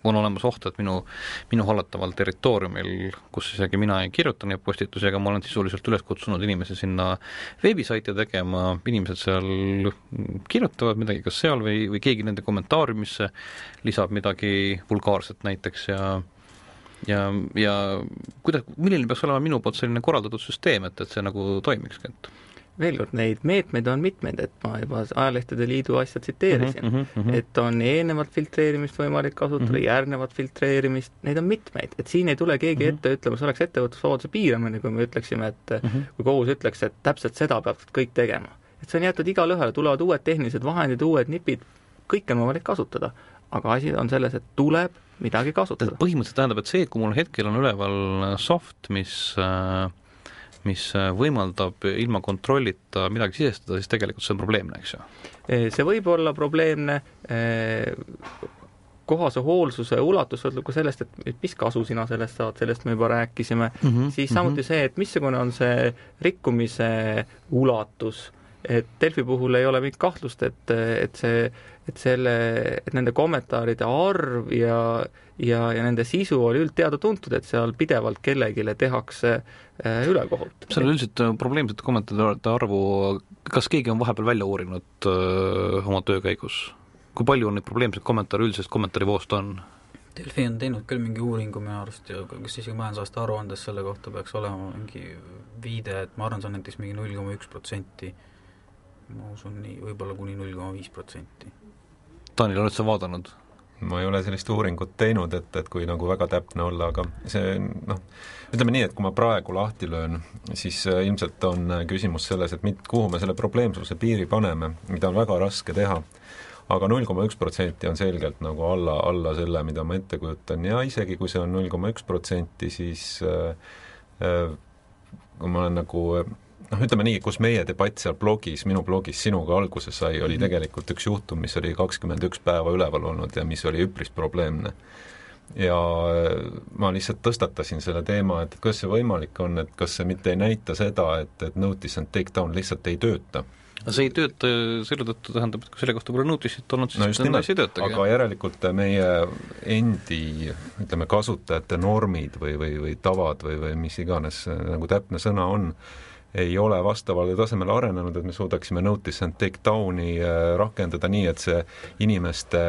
on olemas oht, et minu, minu hallataval territooriumil, kus isegi mina ei kirjuta neid postitusi, aga ma olen sisuliselt üles kutsunud inimesi sinna veebisaite tegema, inimesed seal kirjutavad midagi kas seal või, või keegi nende kommentaariumisse lisab midagi vulgaarset näiteks ja ja, ja kuidas, milline peaks olema minu poolt selline korraldatud süsteem, et, et see nagu toimikski, et veel kord, neid meetmeid on mitmeid, et ma juba Ajalehtede Liidu asja tsiteerisin mm, -hmm. et on eelnevat filtreerimist võimalik kasutada mm, -hmm. järgnevat filtreerimist, neid on mitmeid, et siin ei tule keegi mm -hmm. ette ütlema, see oleks ettevõtlusvabaduse piiramine, kui me ütleksime, et mm -hmm. kui kohus ütleks, et täpselt seda peavad kõik tegema. et see on jäetud igale ühele, tulevad uued tehnilised vahendid, uued nipid, kõike on võimalik kasutada, aga asi on selles, et tuleb midagi kasutada. põhimõtteliselt tähendab, et see, kui mul hetkel on üleval soft, mis äh, mis äh, võimaldab ilma kontrollita midagi sisestada, siis tegelikult see on probleemne, eks ju? see võib olla probleemne, kohase hoolsuse ulatus sõltub ka sellest, et mis kasu sina sellest saad, sellest me juba rääkisime mm, -hmm, siis samuti mm -hmm. see, et missugune on see rikkumise ulatus, et Delfi puhul ei ole mingit kahtlust, et, et see, et selle, et nende kommentaaride arv ja ja, ja nende sisu oli üldteada-tuntud, et seal pidevalt kellelegi tehakse äh, ülekohut. seal on üldiselt äh, probleemsete kommentaaride arvu, kas keegi on vahepeal välja uurinud öö, äh, oma töö käigus? kui palju on neid probleemseid kommentaare üldisest kommentaarivoost on? Delfi on teinud küll mingi uuringu minu arust ja kas isegi majandusaasta aruandes selle kohta peaks olema mingi viide, et ma arvan, see on näiteks mingi null koma üks protsenti, ma usun nii, võib-olla kuni null koma viis protsenti. Taanil, oled sa vaadanud? ma ei ole sellist uuringut teinud, et, et kui nagu väga täpne olla, aga see noh, ütleme nii, et kui ma praegu lahti löön, siis äh, ilmselt on äh, küsimus selles, et mit-, kuhu me selle probleemsuse piiri paneme, mida on väga raske teha aga null koma üks protsenti on selgelt nagu alla, alla selle, mida ma ette kujutan ja isegi kui see on null koma üks protsenti, siis äh, äh, kui ma olen nagu noh, ütleme nii, kus meie debatt seal blogis, minu blogis sinuga alguse sai, oli mhm. tegelikult üks juhtum, mis oli kakskümmend üks päeva üleval olnud ja mis oli üpris probleemne. ja ma lihtsalt tõstatasin selle teema, et kuidas see võimalik on, et kas see mitte ei näita seda, et, et notice and take down lihtsalt ei tööta aga see ei tööta selle tõttu, tähendab, et kui selle kohta pole notice'it olnud, siis no nimelt, asi ei töötagi. aga järelikult meie endi, ütleme, kasutajate normid või, või, või tavad või, või mis iganes nagu täpne sõna on, ei ole vastavale tasemele arenenud, et me suudaksime notice and take down'i äh, rakendada nii, et see inimeste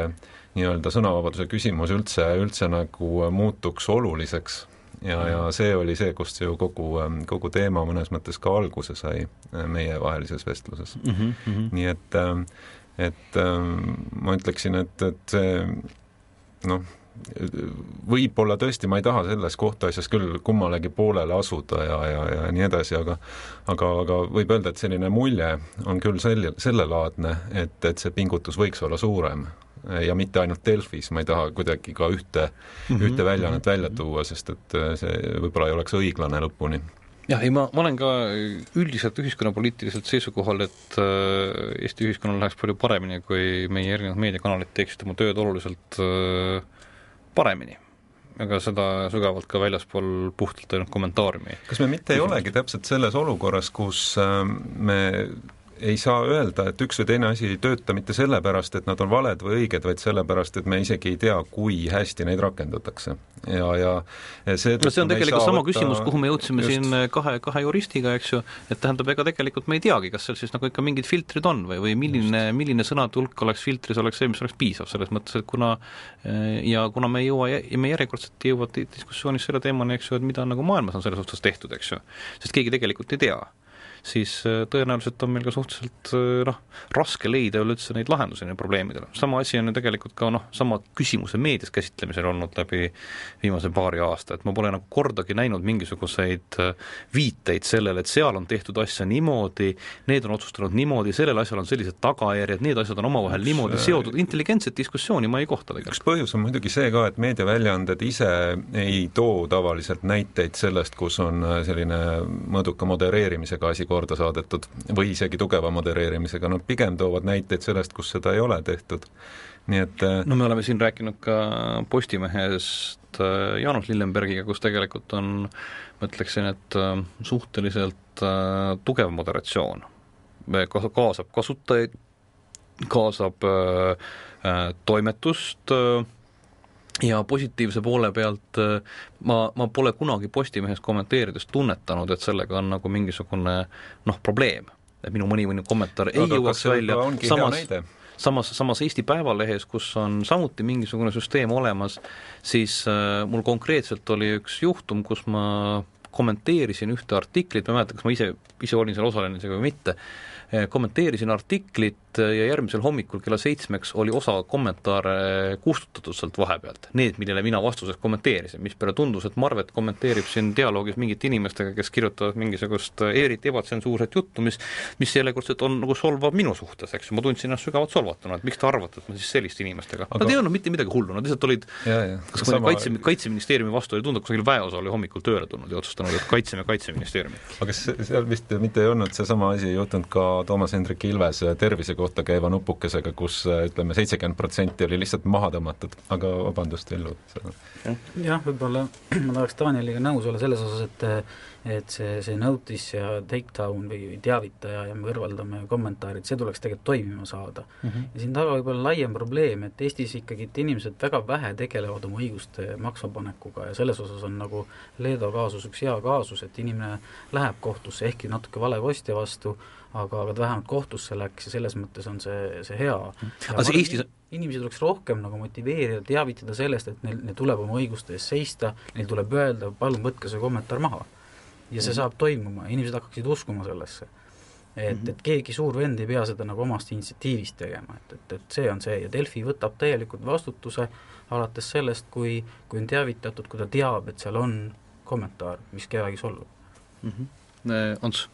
nii-öelda sõnavabaduse küsimus üldse, üldse nagu muutuks oluliseks. ja, ja see oli see, kust ju kogu, ähm, kogu teema mõnes mõttes ka alguse sai äh, meievahelises vestluses mm. -hmm. nii et, ähm, et ähm, ma ütleksin, et, et see noh, võib-olla tõesti ma ei taha selles kohtuasjas küll kummalegi poolele asuda ja, ja, ja nii edasi, aga aga, aga võib öelda, et selline mulje on küll selle, sellelaadne, et, et see pingutus võiks olla suurem ja mitte ainult Delfis, ma ei taha kuidagi ka ühte mm, -hmm. ühte väljaannet välja tuua, sest et see võib-olla ei oleks õiglane lõpuni jah, ei ma, ma olen ka üldiselt ühiskonnapoliitiliselt seisukohal, et äh, Eesti ühiskonnal läheks palju paremini, kui meie erinevad meediakanalid teeksid oma tööd oluliselt äh, paremini aga seda sügavalt ka väljaspool puhtalt ainult kommentaariumi. kas me mitte ei olegi täpselt selles olukorras, kus äh, me ei saa öelda, et üks või teine asi ei tööta mitte sellepärast, et nad on valed või õiged, vaid sellepärast, et me isegi ei tea, kui hästi neid rakendatakse. ja, ja see no see on tegelikult sama võtta... küsimus, kuhu me jõudsime just... siin kahe, kahe juristiga, eks ju, et tähendab, ega tegelikult me ei teagi, kas seal siis nagu ikka mingid filtrid on või, või milline, milline sõnade hulk oleks filtris, oleks see, mis oleks piisav, selles mõttes, et kuna ja kuna me ei jõua, me järjekordselt ei jõua diskussioonis selle teemani, eks ju, et mida nagu maailmas on selles suhtes tehtud, eks ju, sest keegi tegelikult ei tea siis äh, tõenäoliselt on meil ka suhteliselt äh, noh, raske leida üleüldse neid lahendusi neile probleemidele. sama asi on ju tegelikult ka noh, sama küsimuse meedias käsitlemisel olnud läbi viimase paari aasta, et ma pole nagu kordagi näinud mingisuguseid äh, viiteid sellele, et seal on tehtud asja niimoodi, need on otsustanud niimoodi, sellel asjal on sellised tagajärjed, need asjad on omavahel niimoodi seotud, intelligentset diskussiooni ma ei kohta tegelikult. üks põhjus on muidugi see ka, et meediaväljaanded ise ei too tavaliselt näiteid sellest, kus on selline mõõduka modereerimisega asi korda saadetud või isegi tugeva modereerimisega, nad pigem toovad näiteid sellest, kus seda ei ole tehtud. nii et äh, no me oleme siin rääkinud ka Postimehest äh, Jaanus Lillenbergiga, kus tegelikult on, ma ütleksin, et äh, suhteliselt tugev moderatsioon, kaasab kasutajaid, kaasab toimetust, ja positiivse poole pealt äh, ma, ma pole kunagi Postimehes kommenteerides tunnetanud, et sellega on nagu mingisugune noh, probleem. et minu mõni mõni kommentaar ei jõuaks välja, samas, samas, samas Eesti Päevalehes, kus on samuti mingisugune süsteem olemas, siis äh, mul konkreetselt oli üks juhtum, kus ma kommenteerisin ühte artiklit, ma ei mäleta, kas ma ise, ise olin seal osaline isegi või mitte, Eh, kommenteerisin artiklit ja järgmisel hommikul kella seitsmeks oli osa kommentaare kustutatud sealt vahepealt, need, millele mina vastuses kommenteerisin, mispeale tundus, et Marvet kommenteerib siin dialoogis mingite inimestega, kes kirjutavad mingisugust eh, eriti ebatsensuurset juttu, mis mis järjekordselt on nagu solvav minu suhtes, eks ju, ma tundsin ennast sügavalt solvatuna, et miks te arvate, et ma siis selliste inimestega Aga... Nad ei öelnud mitte midagi hullu, nad lihtsalt olid ja, ja. kas sama... kaitse, Kaitseministeeriumi vastu oli tunda, kusagil väeosa oli hommikul tööle tulnud ja otsustanud, et kaitseme Kaitseministeeriumi. aga kas seal vist mitte ei olnud seesama asi juhtunud ka Toomas Hendrik Ilvese tervise kohta käiva nupukesega, kus ütleme, seitsekümmend protsenti oli lihtsalt maha tõmmatud, aga vabandust, Villu. jah, võib-olla ma tahaks Danieliga nõus olla selles osas, et et see, see notice ja takedown või teavitaja ja me kõrvaldame kommentaarid, see tuleks tegelikult toimima saada mm. -hmm. ja siin taga võib olla laiem probleem, et Eestis ikkagi et inimesed väga vähe tegelevad oma õiguste maksvapanekuga ja selles osas on nagu Leedo kaasus üks hea kaasus, et inimene läheb kohtusse, ehkki natuke vale kostja vastu, aga, aga ta vähemalt kohtusse läks ja selles mõttes on see, see hea. aga see Eestis inimesi tuleks rohkem nagu motiveerida, teavitada sellest, et neil, neil tuleb oma õiguste eest seista, neil tuleb öelda, palun võtke see kommentaar maha. ja see mm -hmm. saab toimuma, inimesed hakkaksid uskuma sellesse. et mm, -hmm. et keegi suur vend ei pea seda nagu omast initsiatiivist tegema, et, et, et see on see ja Delfi võtab täielikult vastutuse alates sellest, kui, kui on teavitatud, kui ta teab, et seal on kommentaar, mis kedagi solvab mm. -hmm. Ants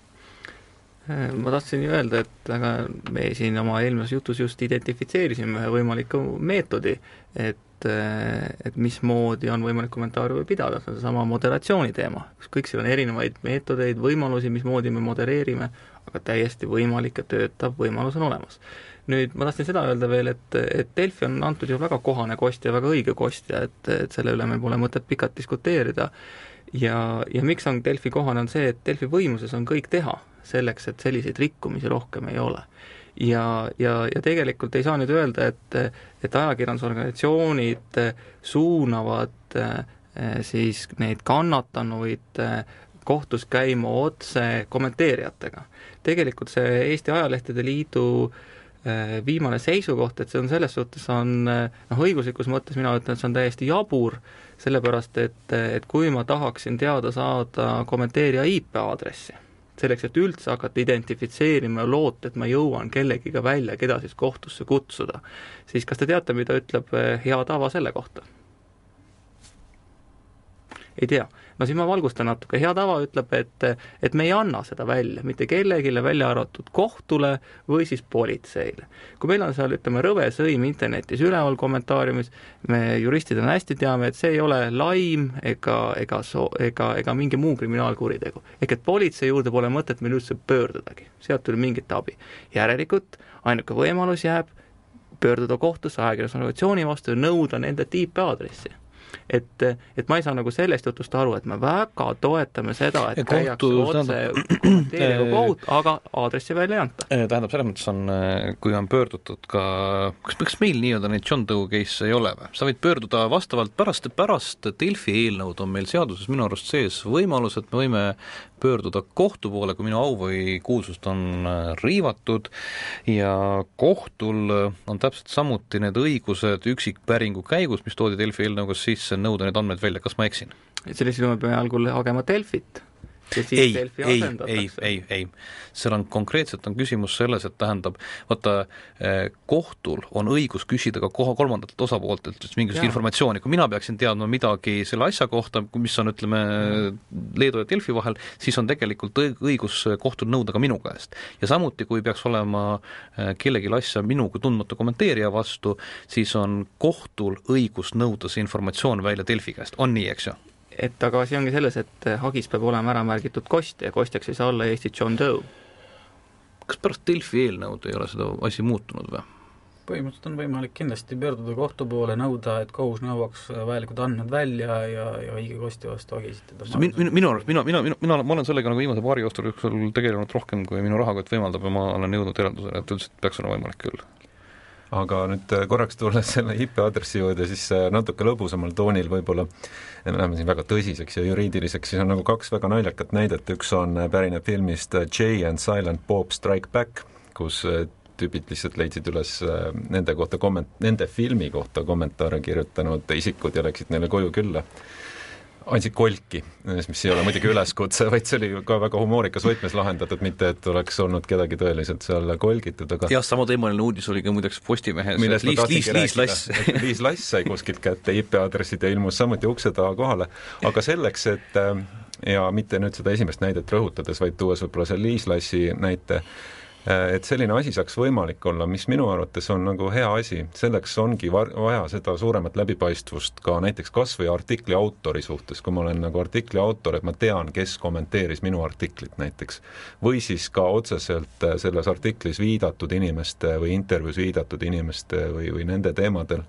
ma tahtsin ju öelda, et aga me siin oma eelmises jutus just identifitseerisime ühe võimaliku meetodi, et, äh, et mismoodi on võimalik kommentaare pidada, see on seesama moderatsiooni teema. kõik siin on erinevaid meetodeid, võimalusi, mismoodi me modereerime, aga täiesti võimalik ja töötav võimalus on olemas. nüüd ma tahtsin seda öelda veel, et, et Delfi on antud ju väga kohane kostja, väga õige kostja, et, et selle üle meil pole mõtet pikalt diskuteerida, ja, ja miks on Delfi kohane, on see, et Delfi võimuses on kõik teha selleks, et selliseid rikkumisi rohkem ei ole. ja, ja, ja tegelikult ei saa nüüd öelda, et, et ajakirjandusorganisatsioonid suunavad eh, siis neid kannatanuid eh, kohtus käima otse kommenteerijatega. tegelikult see Eesti Ajalehtede Liidu eh, viimane seisukoht, et see on selles suhtes, on noh, õiguslikus mõttes mina ütlen, et see on täiesti jabur, sellepärast et, et kui ma tahaksin teada saada kommenteerija IP aadressi, selleks, et üldse hakata identifitseerima ja loota, et ma jõuan kellegiga välja, keda siis kohtusse kutsuda, siis kas te teate, mida ütleb eh, hea tava selle kohta? ei tea. No siis ma valgustan natuke, hea tava ütleb, et, et me ei anna seda välja mitte kellelegi, välja arvatud kohtule või siis politseile. kui meil on seal, ütleme, rõve sõim internetis üleval kommentaariumis, me juristidena hästi teame, et see ei ole laim ega, ega so-, ega, ega mingi muu kriminaalkuritegu. ehk et politsei juurde pole mõtet meil üldse pöördudagi, sealt tuli mingit abi. järelikult ainuke võimalus jääb pöörduda kohtusse ajakirjandusorganisatsiooni vastu ja nõuda nende IP-aadressi et, et ma ei saa nagu sellest jutust aru, et me väga toetame seda, et ja käiakse otse kommenteeriva kohut, aga aadressi välja ei anta. tähendab, selles mõttes on, kui on pöördutud ka, kas, kas meil nii-öelda neid John Doe case ei ole või? sa võid pöörduda vastavalt pärast, pärast Delfi eelnõud on meil seaduses minu arust sees võimalus, et me võime pöörduda kohtu poole, kui minu au või kuulsust on äh, riivatud. Ja kohtul äh, on täpselt samuti need õigused üksikpäringu käigus, mis toodi Delfi eelnõuga sisse, nõuda neid andmeid välja, kas ma eksin? sellisel juhul me peame algul hagema Delfit ei, ei, ei, ei, ei, seal on konkreetselt on küsimus selles, et tähendab, vaata eh, kohtul on õigus küsida ka koha kolmandatelt osapooltelt mingisugust Jaa. informatsiooni, kui mina peaksin teadma midagi selle asja kohta, mis on, ütleme, Leedu ja Delfi vahel, siis on tegelikult õigus kohtul nõuda ka minu käest. ja samuti, kui peaks olema eh, kellelgi asja minu kui tundmatu kommenteerija vastu, siis on kohtul õigus nõuda see informatsioon välja Delfi käest, on nii, eks ju? Et aga asi ongi selles, et hagis peab olema ära märgitud kost ja kostjaks ei saa olla Eesti John Doe. kas pärast Delfi eelnõud ei ole seda asi muutunud või? põhimõtteliselt on võimalik kindlasti pöörduda kohtu poole, nõuda, et kohus nõuaks vajalikud andmed välja ja, ja õige kosti vastu hagi esitada. Min, minu, minu arust, mina, mina, mina, mina, ma olen sellega nagu viimase paari aasta jooksul tegelenud rohkem, kui minu rahakott võimaldab ja ma olen jõudnud järeldusele, et üldiselt peaks olema võimalik küll aga nüüd äh, korraks tulles selle IP aadressi juurde, siis äh, natuke lõbusamal toonil võib-olla, me läheme siin väga tõsiseks ja juriidiliseks, siis on nagu kaks väga naljakat näidet, üks on, äh, pärineb filmist Jay and Silent Bob Strike Back, kus tüübid lihtsalt leidsid üles nende kohta komment-, nende filmi kohta kommentaare kirjutanud isikud ja läksid neile koju külla andsid kolki, mis ei ole muidugi üleskutse, vaid see oli ka väga humoorikas võtmes lahendatud, mitte et oleks olnud kedagi tõeliselt seal kolgitud, aga jah, samateemaline uudis oli ka muideks Postimehes, Liis, Liis, Liis Lass. Liis Lass sai kuskilt kätte IP-aadressid ja ilmus samuti ukse taha kohale, aga selleks, et ja mitte nüüd seda esimest näidet rõhutades, vaid tuues võib-olla selle Liis Lassi näite, et selline asi saaks võimalik olla, mis minu arvates on nagu hea asi, selleks ongi vaja seda suuremat läbipaistvust ka näiteks kas või artikli autori suhtes, kui ma olen nagu artikli autor, et ma tean, kes kommenteeris minu artiklit näiteks. või siis ka otseselt äh, selles artiklis viidatud inimeste või intervjuus viidatud inimeste või, või nende teemadel,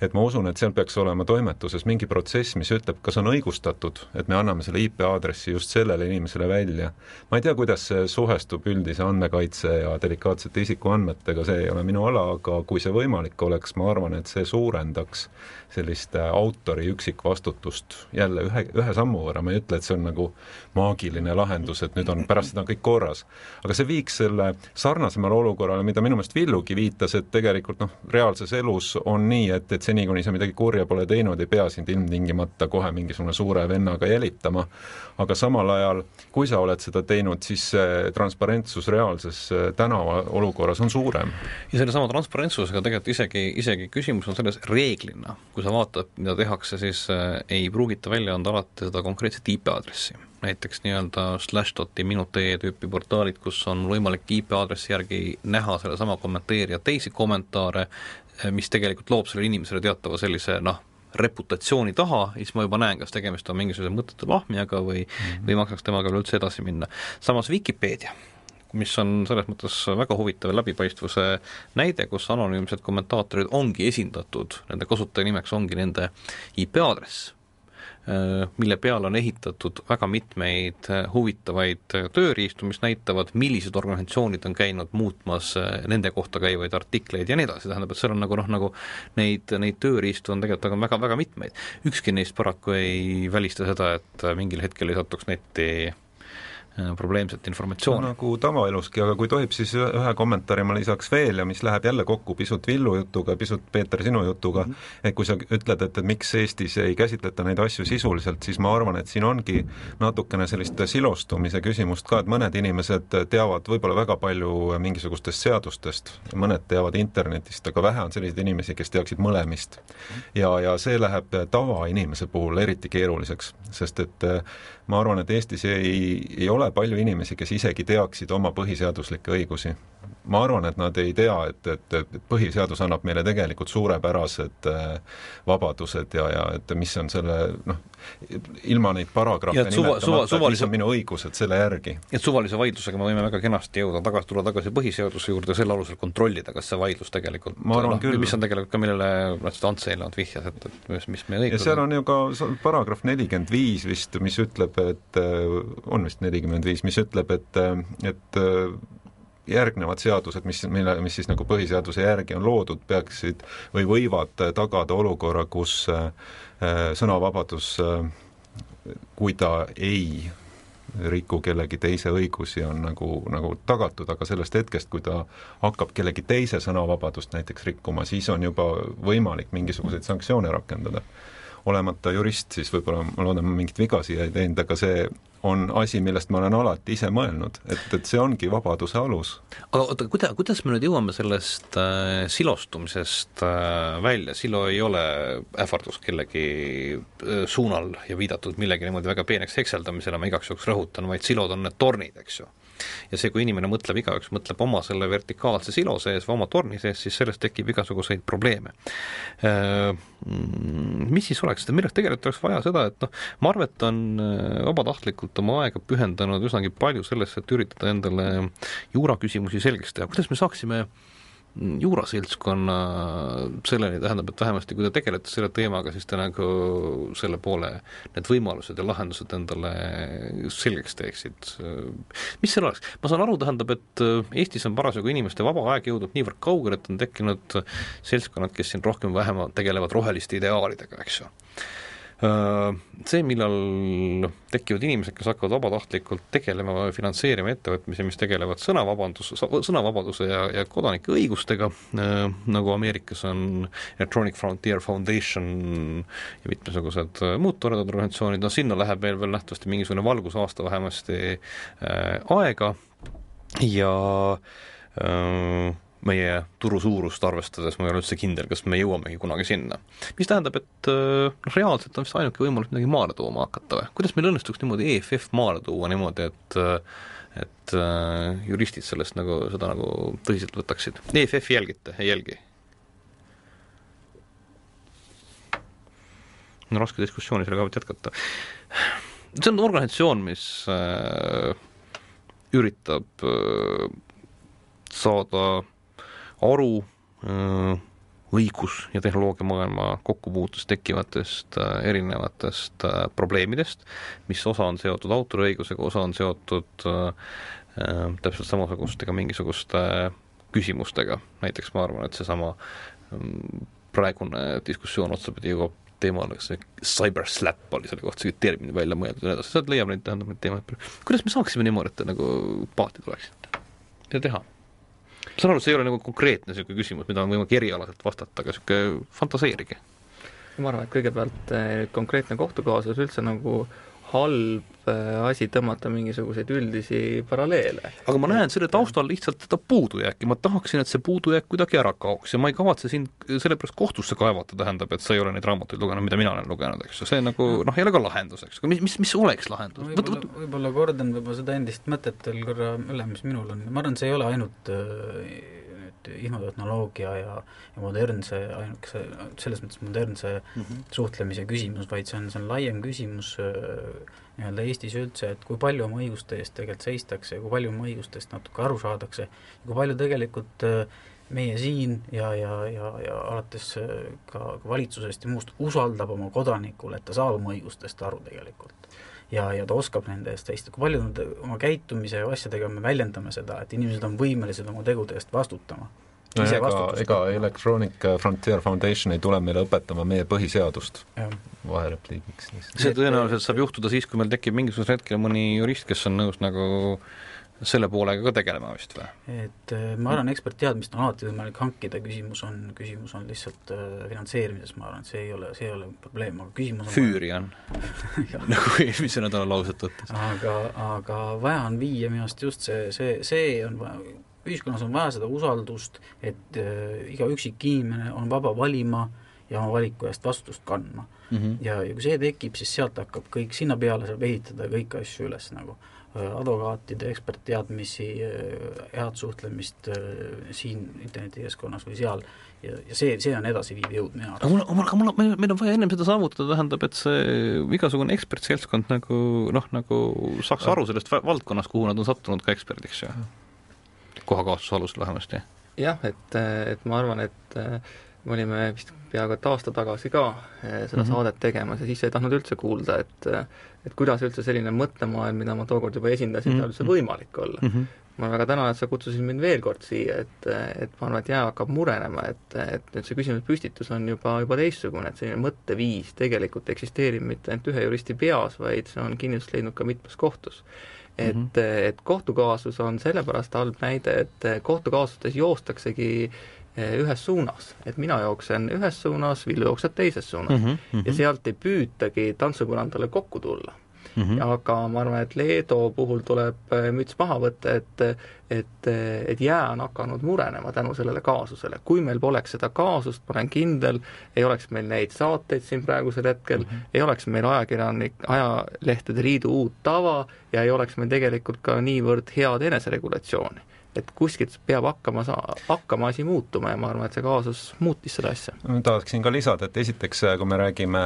et ma usun, et seal peaks olema toimetuses mingi protsess, mis ütleb, kas on õigustatud, et me anname selle IP aadressi just sellele inimesele välja. ma ei tea, kuidas see suhestub üldise andmekaitse ja delikaatsete isikuandmetega, see ei ole minu ala, aga kui see võimalik oleks, ma arvan, et see suurendaks sellist äh, autori üksikvastutust jälle ühe, ühe sammu võrra, ma ei ütle, et see on nagu maagiline lahendus, et nüüd on, pärast seda on kõik korras. aga see viiks selle sarnasemale olukorrale, mida minu meelest Villugi viitas, et tegelikult noh, reaalses elus on nii, et, et seni, kuni sa midagi kurja pole teinud, ei pea sind ilmtingimata kohe mingisugune suure vennaga jälitama, aga samal ajal, kui sa oled seda teinud, siis see transparentsus reaalses äh, tänava olukorras on suurem. ja sellesama transparentsusega tegelikult isegi, isegi küsimus on selles reeglina, kui sa vaatad, mida tehakse, siis äh, ei pruugita välja anda alati seda konkreetset IP-aadressi. näiteks nii-öelda Slashdoti Minute tüüpi portaalid, kus on võimalik IP-aadressi järgi näha sellesama kommenteerija teisi kommentaare, äh, mis tegelikult loob sellele inimesele teatava sellise noh, reputatsiooni taha, siis ma juba näen, kas tegemist on mingisuguse mõttetu lahmijaga või mm, -hmm. või maksaks temaga üleüldse edasi minna. samas Vikipeedia mis on selles mõttes väga huvitav läbipaistvuse näide, kus anonüümsed kommentaatorid ongi esindatud, nende kasutaja nimeks ongi nende IP-aadress, äh, mille peale on ehitatud väga mitmeid äh, huvitavaid tööriistu, mis näitavad, millised organisatsioonid on käinud muutmas äh, nende kohta käivaid artikleid ja nii edasi, tähendab, et seal on nagu noh, nagu neid, neid tööriistu on tegelikult väga, väga mitmeid. ükski neist paraku ei välista seda, et mingil hetkel ei satuks netti Äh, probleemset informatsiooni no,. nagu tavaeluski, aga kui tohib, siis ühe kommentaari ma lisaks veel ja mis läheb jälle kokku pisut Villu jutuga, pisut Peeter sinu jutuga mm, -hmm. et kui sa ütled, et, et miks Eestis ei käsitleta neid asju sisuliselt, siis ma arvan, et siin ongi natukene sellist silostumise küsimust ka, et mõned inimesed teavad võib-olla väga palju mingisugustest seadustest, mõned teavad internetist, aga vähe on selliseid inimesi, kes teaksid mõlemist. ja, ja see läheb tavainimese puhul eriti keeruliseks, sest et ma arvan, et Eestis ei, ei ole palju inimesi, kes isegi teaksid oma põhiseaduslikke õigusi. Ma arvan, et nad ei tea, et, et, et põhiseadus annab meile tegelikult suurepärased äh, vabadused ja, ja et mis on selle noh, ilma neid paragrahve nimetamata, et mis on minu õigused selle järgi. et suvalise vaidlusega me võime väga kenasti jõuda tagasi, tulla tagasi põhiseaduse juurde, selle alusel kontrollida, kas see vaidlus tegelikult ma arvan no, küll. mis on tegelikult ka, millele Ants eelnevalt vihjas, et, et mis, mis meie õigused ja seal on ju ka paragrahv nelikümmend viis vist, mis ütleb, et äh, on vist nelikümmend viis, mis ütleb, et, äh, et järgnevad seadused, mis, mille, mis siis nagu põhiseaduse järgi on loodud, peaksid või võivad tagada olukorra, kus sõnavabadus, kui ta ei riku kellegi teise õigusi, on nagu, nagu tagatud, aga sellest hetkest, kui ta hakkab kellegi teise sõnavabadust näiteks rikkuma, siis on juba võimalik mingisuguseid sanktsioone rakendada. Olemata jurist, siis võib-olla ma loodan, ma mingit viga siia ei teinud, aga see on asi, millest ma olen alati ise mõelnud, et, et see ongi vabaduse alus. aga oota, kuida-, kuidas me nüüd jõuame sellest äh, silostumisest äh, välja, silo ei ole ähvardus kellegi äh, suunal ja viidatud millegi niimoodi väga peeneks hekseldamisele, ma igaks juhuks rõhutan, vaid silod on need tornid, eks ju ja see, kui inimene mõtleb, igaüks mõtleb oma selle vertikaalse silo sees või oma torni sees, siis sellest tekib igasuguseid probleeme. Äh, mis siis oleks, milleks tegelikult oleks vaja seda, et noh, Marvet on äh, vabatahtlikult oma aega pühendanud üsnagi palju sellesse, et üritada endale juuraküsimusi selgeks teha, kuidas me saaksime äh, juuraseltskonna selleni, tähendab, et vähemasti kui te tegelete selle teemaga, siis te nagu selle poole need võimalused ja lahendused endale selgeks teeksid. mis seal oleks? ma saan aru, tähendab, et Eestis on parasjagu inimeste vaba aeg jõudnud niivõrd kaugele, et on tekkinud seltskonnad, kes siin rohkem-vähem tegelevad roheliste ideaalidega, eks ju see, millal tekivad inimesed, kes hakkavad vabatahtlikult tegelema finantseerima ettevõtmisi, mis tegelevad sõnavabandus, sõnavabaduse ja, ja kodanike õigustega, äh, nagu Ameerikas on Electronic Frontier Foundation ja mitmesugused muud toredad organisatsioonid, no sinna läheb veel, veel nähtavasti mingisugune valgusaasta vähemasti äh, aega. Ja äh, meie turu suurust arvestades ma ei ole üldse kindel, kas me jõuamegi kunagi sinna. mis tähendab, et noh, reaalselt on vist ainuke võimalus midagi maale tooma hakata või? kuidas meil õnnestuks niimoodi EFF maale tuua niimoodi, et et äh, juristid sellest nagu, seda nagu tõsiselt võtaksid? EFF-i jälgite, ei jälgi? on raske diskussiooni selle koha pealt jätkata. see on organisatsioon, mis äh, üritab äh, saada aru äh, õigus- ja tehnoloogiamaailma kokkupuutes tekkivatest äh, erinevatest äh, probleemidest, mis osa on seotud autoriõigusega, osa on seotud täpselt samasugustega mingisuguste küsimustega, näiteks ma arvan, et seesama mm, praegune diskussioon otsapidi jõuab teemale, see cyber slap oli selle kohta see termin välja mõeldud ja nii edasi, sealt leiab neid, tähendab neid teemasid. kuidas me saaksime niimoodi, et te nagu paati tuleksite? mida teha? Ma saan aru, see ei ole nagu konkreetne niisugune küsimus, mida on võimalik erialaselt vastata, aga niisugune fantaseerige. ma arvan, et kõigepealt eh, konkreetne kohtukaasus üldse nagu halb äh, asi tõmmata mingisuguseid üldisi paralleele. aga ma näen selle taustal lihtsalt seda puudujääki, ma tahaksin, et see puudujääk kuidagi ära kaoks ja ma ei kavatse sind sellepärast kohtusse kaevata, tähendab, et sa ei ole neid raamatuid lugenud, mida mina olen lugenud, eks ju, see nagu noh, ei ole ka lahendus, eks, aga mis, mis, mis oleks lahendus? võib-olla, võib-olla kordan võib-olla seda endist mõtet veel korra üle, mis minul on, ma arvan, see ei ole ainult äh, infotehnoloogia ja, ja modernse, ainukese, selles mõttes modernse mm -hmm. suhtlemise küsimus, vaid see on, see on laiem küsimus äh, nii-öelda Eestis üldse, et kui palju oma õiguste eest tegelikult seistakse ja kui palju oma õigustest natuke aru saadakse ja kui palju tegelikult äh, meie siin ja, ja, ja, ja alates äh, ka, valitsusest ja muust usaldab oma kodanikule, et ta saab oma õigustest aru tegelikult ja, ja ta oskab nende eest seista, kui palju nad oma käitumise ja asjadega me väljendame seda, et inimesed on võimelised oma tegude eest vastutama. no ega, ega. Electronic Frontier Foundation ei tule meile õpetama meie põhiseadust vaherepliigiks lihtsalt. see tõenäoliselt saab juhtuda siis, kui meil tekib mingisugusel hetkel mõni jurist, kes on nõus nagu selle poolega ka tegelema vist või? et äh, ma arvan, ekspertteadmist on alati võimalik hankida, küsimus on, küsimus on lihtsalt äh, finantseerimises, ma arvan, et see ei ole, see ei ole probleem, aga küsimus on Füüri on nagu eelmise nädala lauset võttes. aga, aga vaja on viia minu arust just see, see, see on vaja, ühiskonnas on vaja seda usaldust, et äh, iga üksikinimene on vaba valima ja oma valiku eest vastutust kandma Mm -hmm. ja, ja kui see tekib, siis sealt hakkab kõik, sinna peale saab ehitada kõiki asju üles nagu advokaatide ekspertteadmisi, head suhtlemist äh, siin internetikeskkonnas või seal ja, ja see, see on edasiviiv jõud minu aga arust. mul, mul, aga mul, meil, meil on vaja ennem seda saavutada, tähendab, et see igasugune ekspertseltskond nagu noh, nagu saaks aru sellest valdkonnast, kuhu nad on sattunud ka eksperdiks ju. kohakaasluse alusel vähemasti. jah, et, et ma arvan, et äh, me olime vist peaaegu et aasta tagasi ka äh, seda mm. -hmm. saadet tegemas ja siis ei tahtnud üldse kuulda, et äh, et kuidas üldse selline mõttemaailm, mida ma tookord juba esindasin mm, Mhm. -hmm. üldse võimalik olla mm. Mm -hmm. ma väga tänan, et sa kutsusid mind veel kord siia, et, et ma arvan, et jää hakkab murenema, et, et nüüd see küsimuse püstitus on juba, juba teistsugune, et selline mõtteviis tegelikult eksisteerib mitte ainult ühe juristi peas, vaid see on kinnitust leidnud ka mitmes kohtus. et mm, Mhm. -hmm. et kohtukaasus on sellepärast halb näide, et kohtukaasustes joostaksegi eh, ühes suunas, et mina jooksen ühes suunas, Villu jookseb teises suunas mm. -hmm. ja sealt ei püütagi tantsupõrandale kokku tulla mm -hmm. aga ma arvan, et Leedo puhul tuleb äh, müts maha võtta, et et, et jää on hakanud murenema tänu sellele kaasusele. kui meil poleks seda kaasust, ma olen kindel, ei oleks meil neid saateid siin praegusel hetkel mm, -hmm. ei oleks meil ajakirjanik, ajalehtede liidu uut tava ja ei oleks meil tegelikult ka niivõrd head eneseregulatsiooni et kuskilt peab hakkama saa-, hakkama asi muutuma ja ma arvan, et see kaasus muutis seda asja. ma tahaksin ka lisada, et esiteks, kui me räägime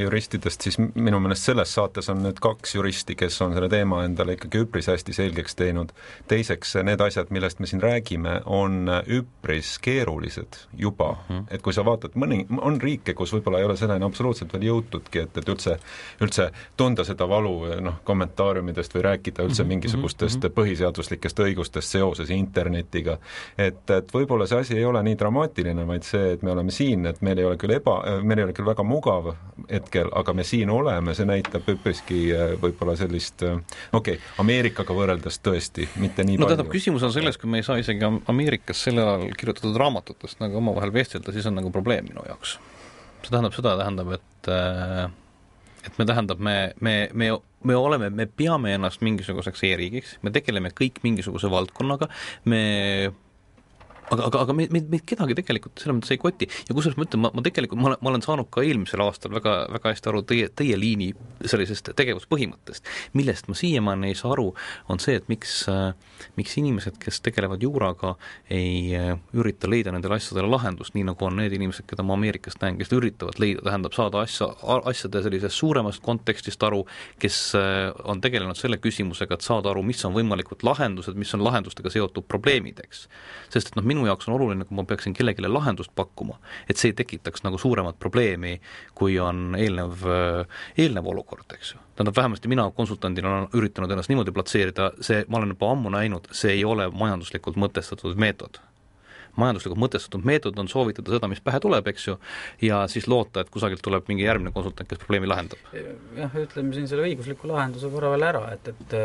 juristidest, siis minu meelest selles saates on nüüd kaks juristi, kes on selle teema endale ikkagi üpris hästi selgeks teinud. teiseks, need asjad, millest me siin räägime, on üpris keerulised juba mm, -hmm. et kui sa vaatad, mõni, on riike, kus võib-olla ei ole selleni absoluutselt veel jõutudki, et, et üldse, üldse tunda seda valu noh, kommentaariumidest või rääkida üldse mm -hmm. mingisugustest mm -hmm. põhiseaduslikest õigustest seoses seoses internetiga. et, et võib-olla see asi ei ole nii dramaatiline, vaid see, et me oleme siin, et meil ei ole küll eba, meil ei ole küll väga mugav hetkel, aga me siin oleme, see näitab üpriski võib-olla sellist okei okay,, Ameerikaga võrreldes tõesti mitte nii no palju. tähendab, küsimus on selles, kui me ei saa isegi Ameerikas sellel ajal kirjutatud raamatutest nagu omavahel vestelda, siis on nagu probleem minu jaoks. see tähendab seda, tähendab, et et me tähendab, me, me, me me oleme, me peame ennast mingisuguseks e-riigiks, me tegeleme kõik mingisuguse valdkonnaga, me aga, aga, aga meid, meid, meid kedagi tegelikult selles mõttes ei koti ja kusjuures ma ütlen, ma, ma tegelikult, ma olen, ma olen saanud ka eelmisel aastal väga, väga hästi aru teie, teie liini sellisest tegevuspõhimõttest. millest ma siiamaani ei saa aru, on see, et miks, miks inimesed, kes tegelevad juuraga, ei ürita leida nendele asjadele lahendust, nii nagu on need inimesed, keda ma Ameerikast näen, kes üritavad leida, tähendab, saada asja, asjade sellisest suuremast kontekstist aru, kes on tegelenud selle küsimusega, et saada aru, mis on võimalikud lahendused, mis on lahendustega seotud probleemid, eks. sest et noh, minu jaoks on oluline, kui ma peaksin kellelegi lahendust pakkuma, et see ei tekitaks nagu suuremat probleemi, kui on eelnev, eelnev olukord, eks ju. tähendab, vähemasti mina konsultandina olen üritanud ennast niimoodi platseerida, see, ma olen juba ammu näinud, see ei ole majanduslikult mõtestatud meetod majanduslikult mõtestatud meetod on soovitada seda, mis pähe tuleb, eks ju, ja siis loota, et kusagilt tuleb mingi järgmine konsultant, kes probleemi lahendab. jah, ütleme siin selle õigusliku lahenduse korra veel ära, et, et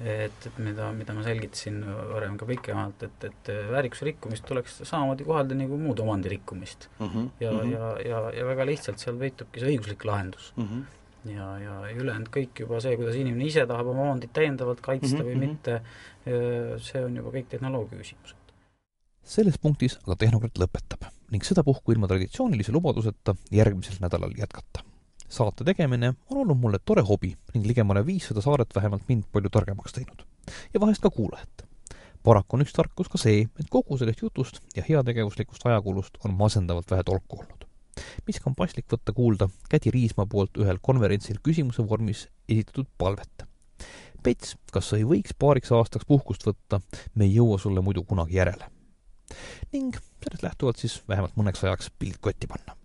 et, et mida, mida ma selgitasin varem ka pikemalt, et, et väärikuse rikkumist tuleks samamoodi kohelda nagu muud omandirikkumist mm. -hmm. ja mm, -hmm. ja, ja, ja väga lihtsalt seal peitubki see õiguslik lahendus mm. -hmm. ja, ja ülejäänud kõik juba see, kuidas inimene ise tahab oma omandit täiendavalt kaitsta mm -hmm. või mitte, see on juba kõik tehnoloogia küsimused. selles punktis aga Tehnokrat lõpetab ning sedapuhku ilma traditsioonilise lubaduseta järgmisel nädalal jätkata saate tegemine on olnud mulle tore hobi ning ligemale viissada saaret vähemalt mind palju targemaks teinud. ja vahest ka kuulajat. paraku on üks tarkus ka see, et kogu sellest jutust ja heategevuslikust ajakulust on masendavalt vähe tolku olnud. mis ka on paslik võtta kuulda Kädi Riismaa poolt ühel konverentsil küsimuse vormis esitatud palvet. Pets, kas sa ei võiks paariks aastaks puhkust võtta, me ei jõua sulle muidu kunagi järele. ning sellest lähtuvalt siis vähemalt mõneks ajaks pilt kotti panna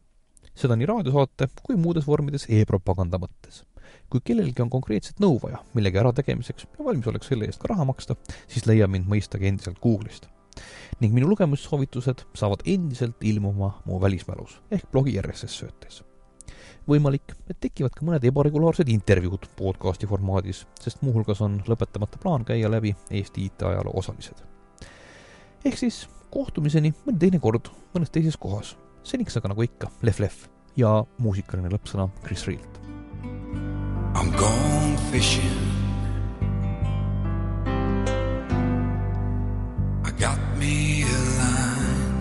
seda nii raadiosaate kui muudes vormides e-propaganda mõttes. kui kellelgi on konkreetset nõu vaja millegi ärategemiseks ja valmisolek selle eest ka raha maksta, siis leiab mind mõistagi endiselt Google'ist. ning minu lugemissoovitused saavad endiselt ilmuma mu välismälus ehk blogi RSS söötes. võimalik, et tekivad ka mõned ebaregulaarsed intervjuud podcasti formaadis, sest muuhulgas on lõpetamata plaan käia läbi Eesti IT-ajaloo osalised. ehk siis kohtumiseni mõni teine kord mõnes teises kohas. Seniks aga nagu ikka, lehv-lehv ja muusikaline lõppsõna Chris Reelt. I m gone fishing. I got me a line.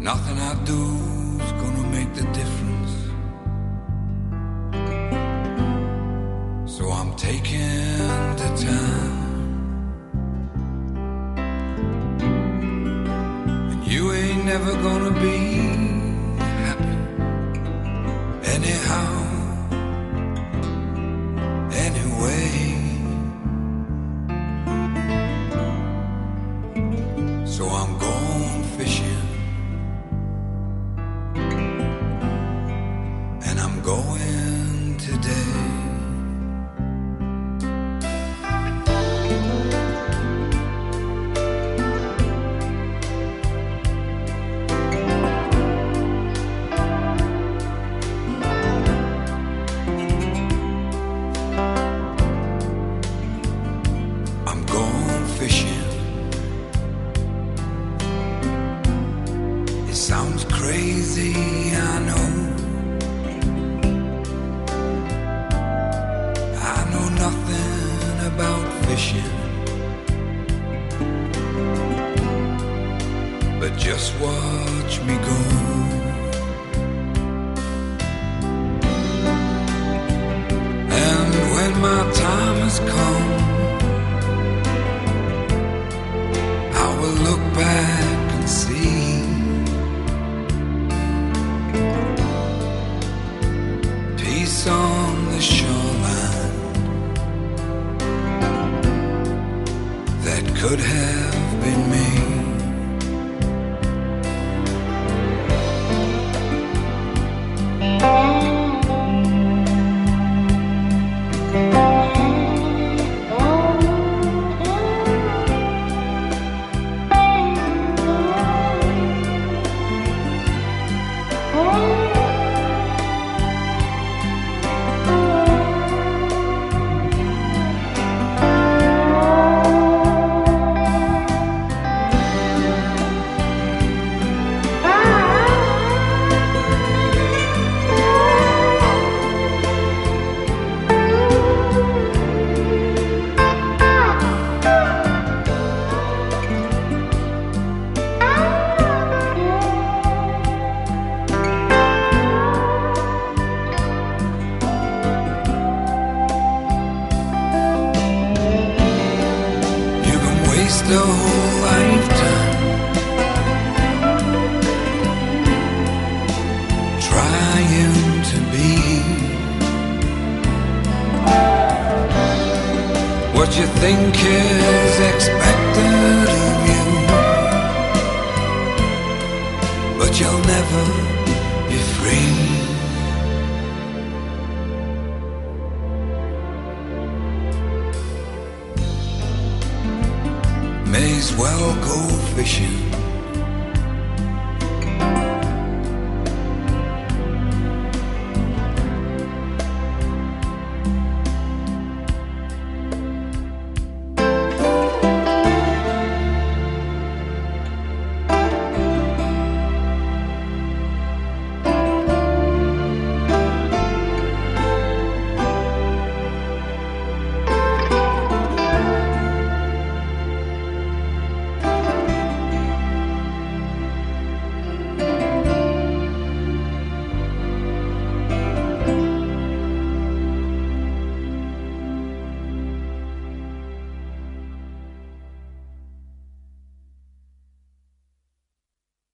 Nothing I do's gonna make the difference. So I'm taking the time never gonna be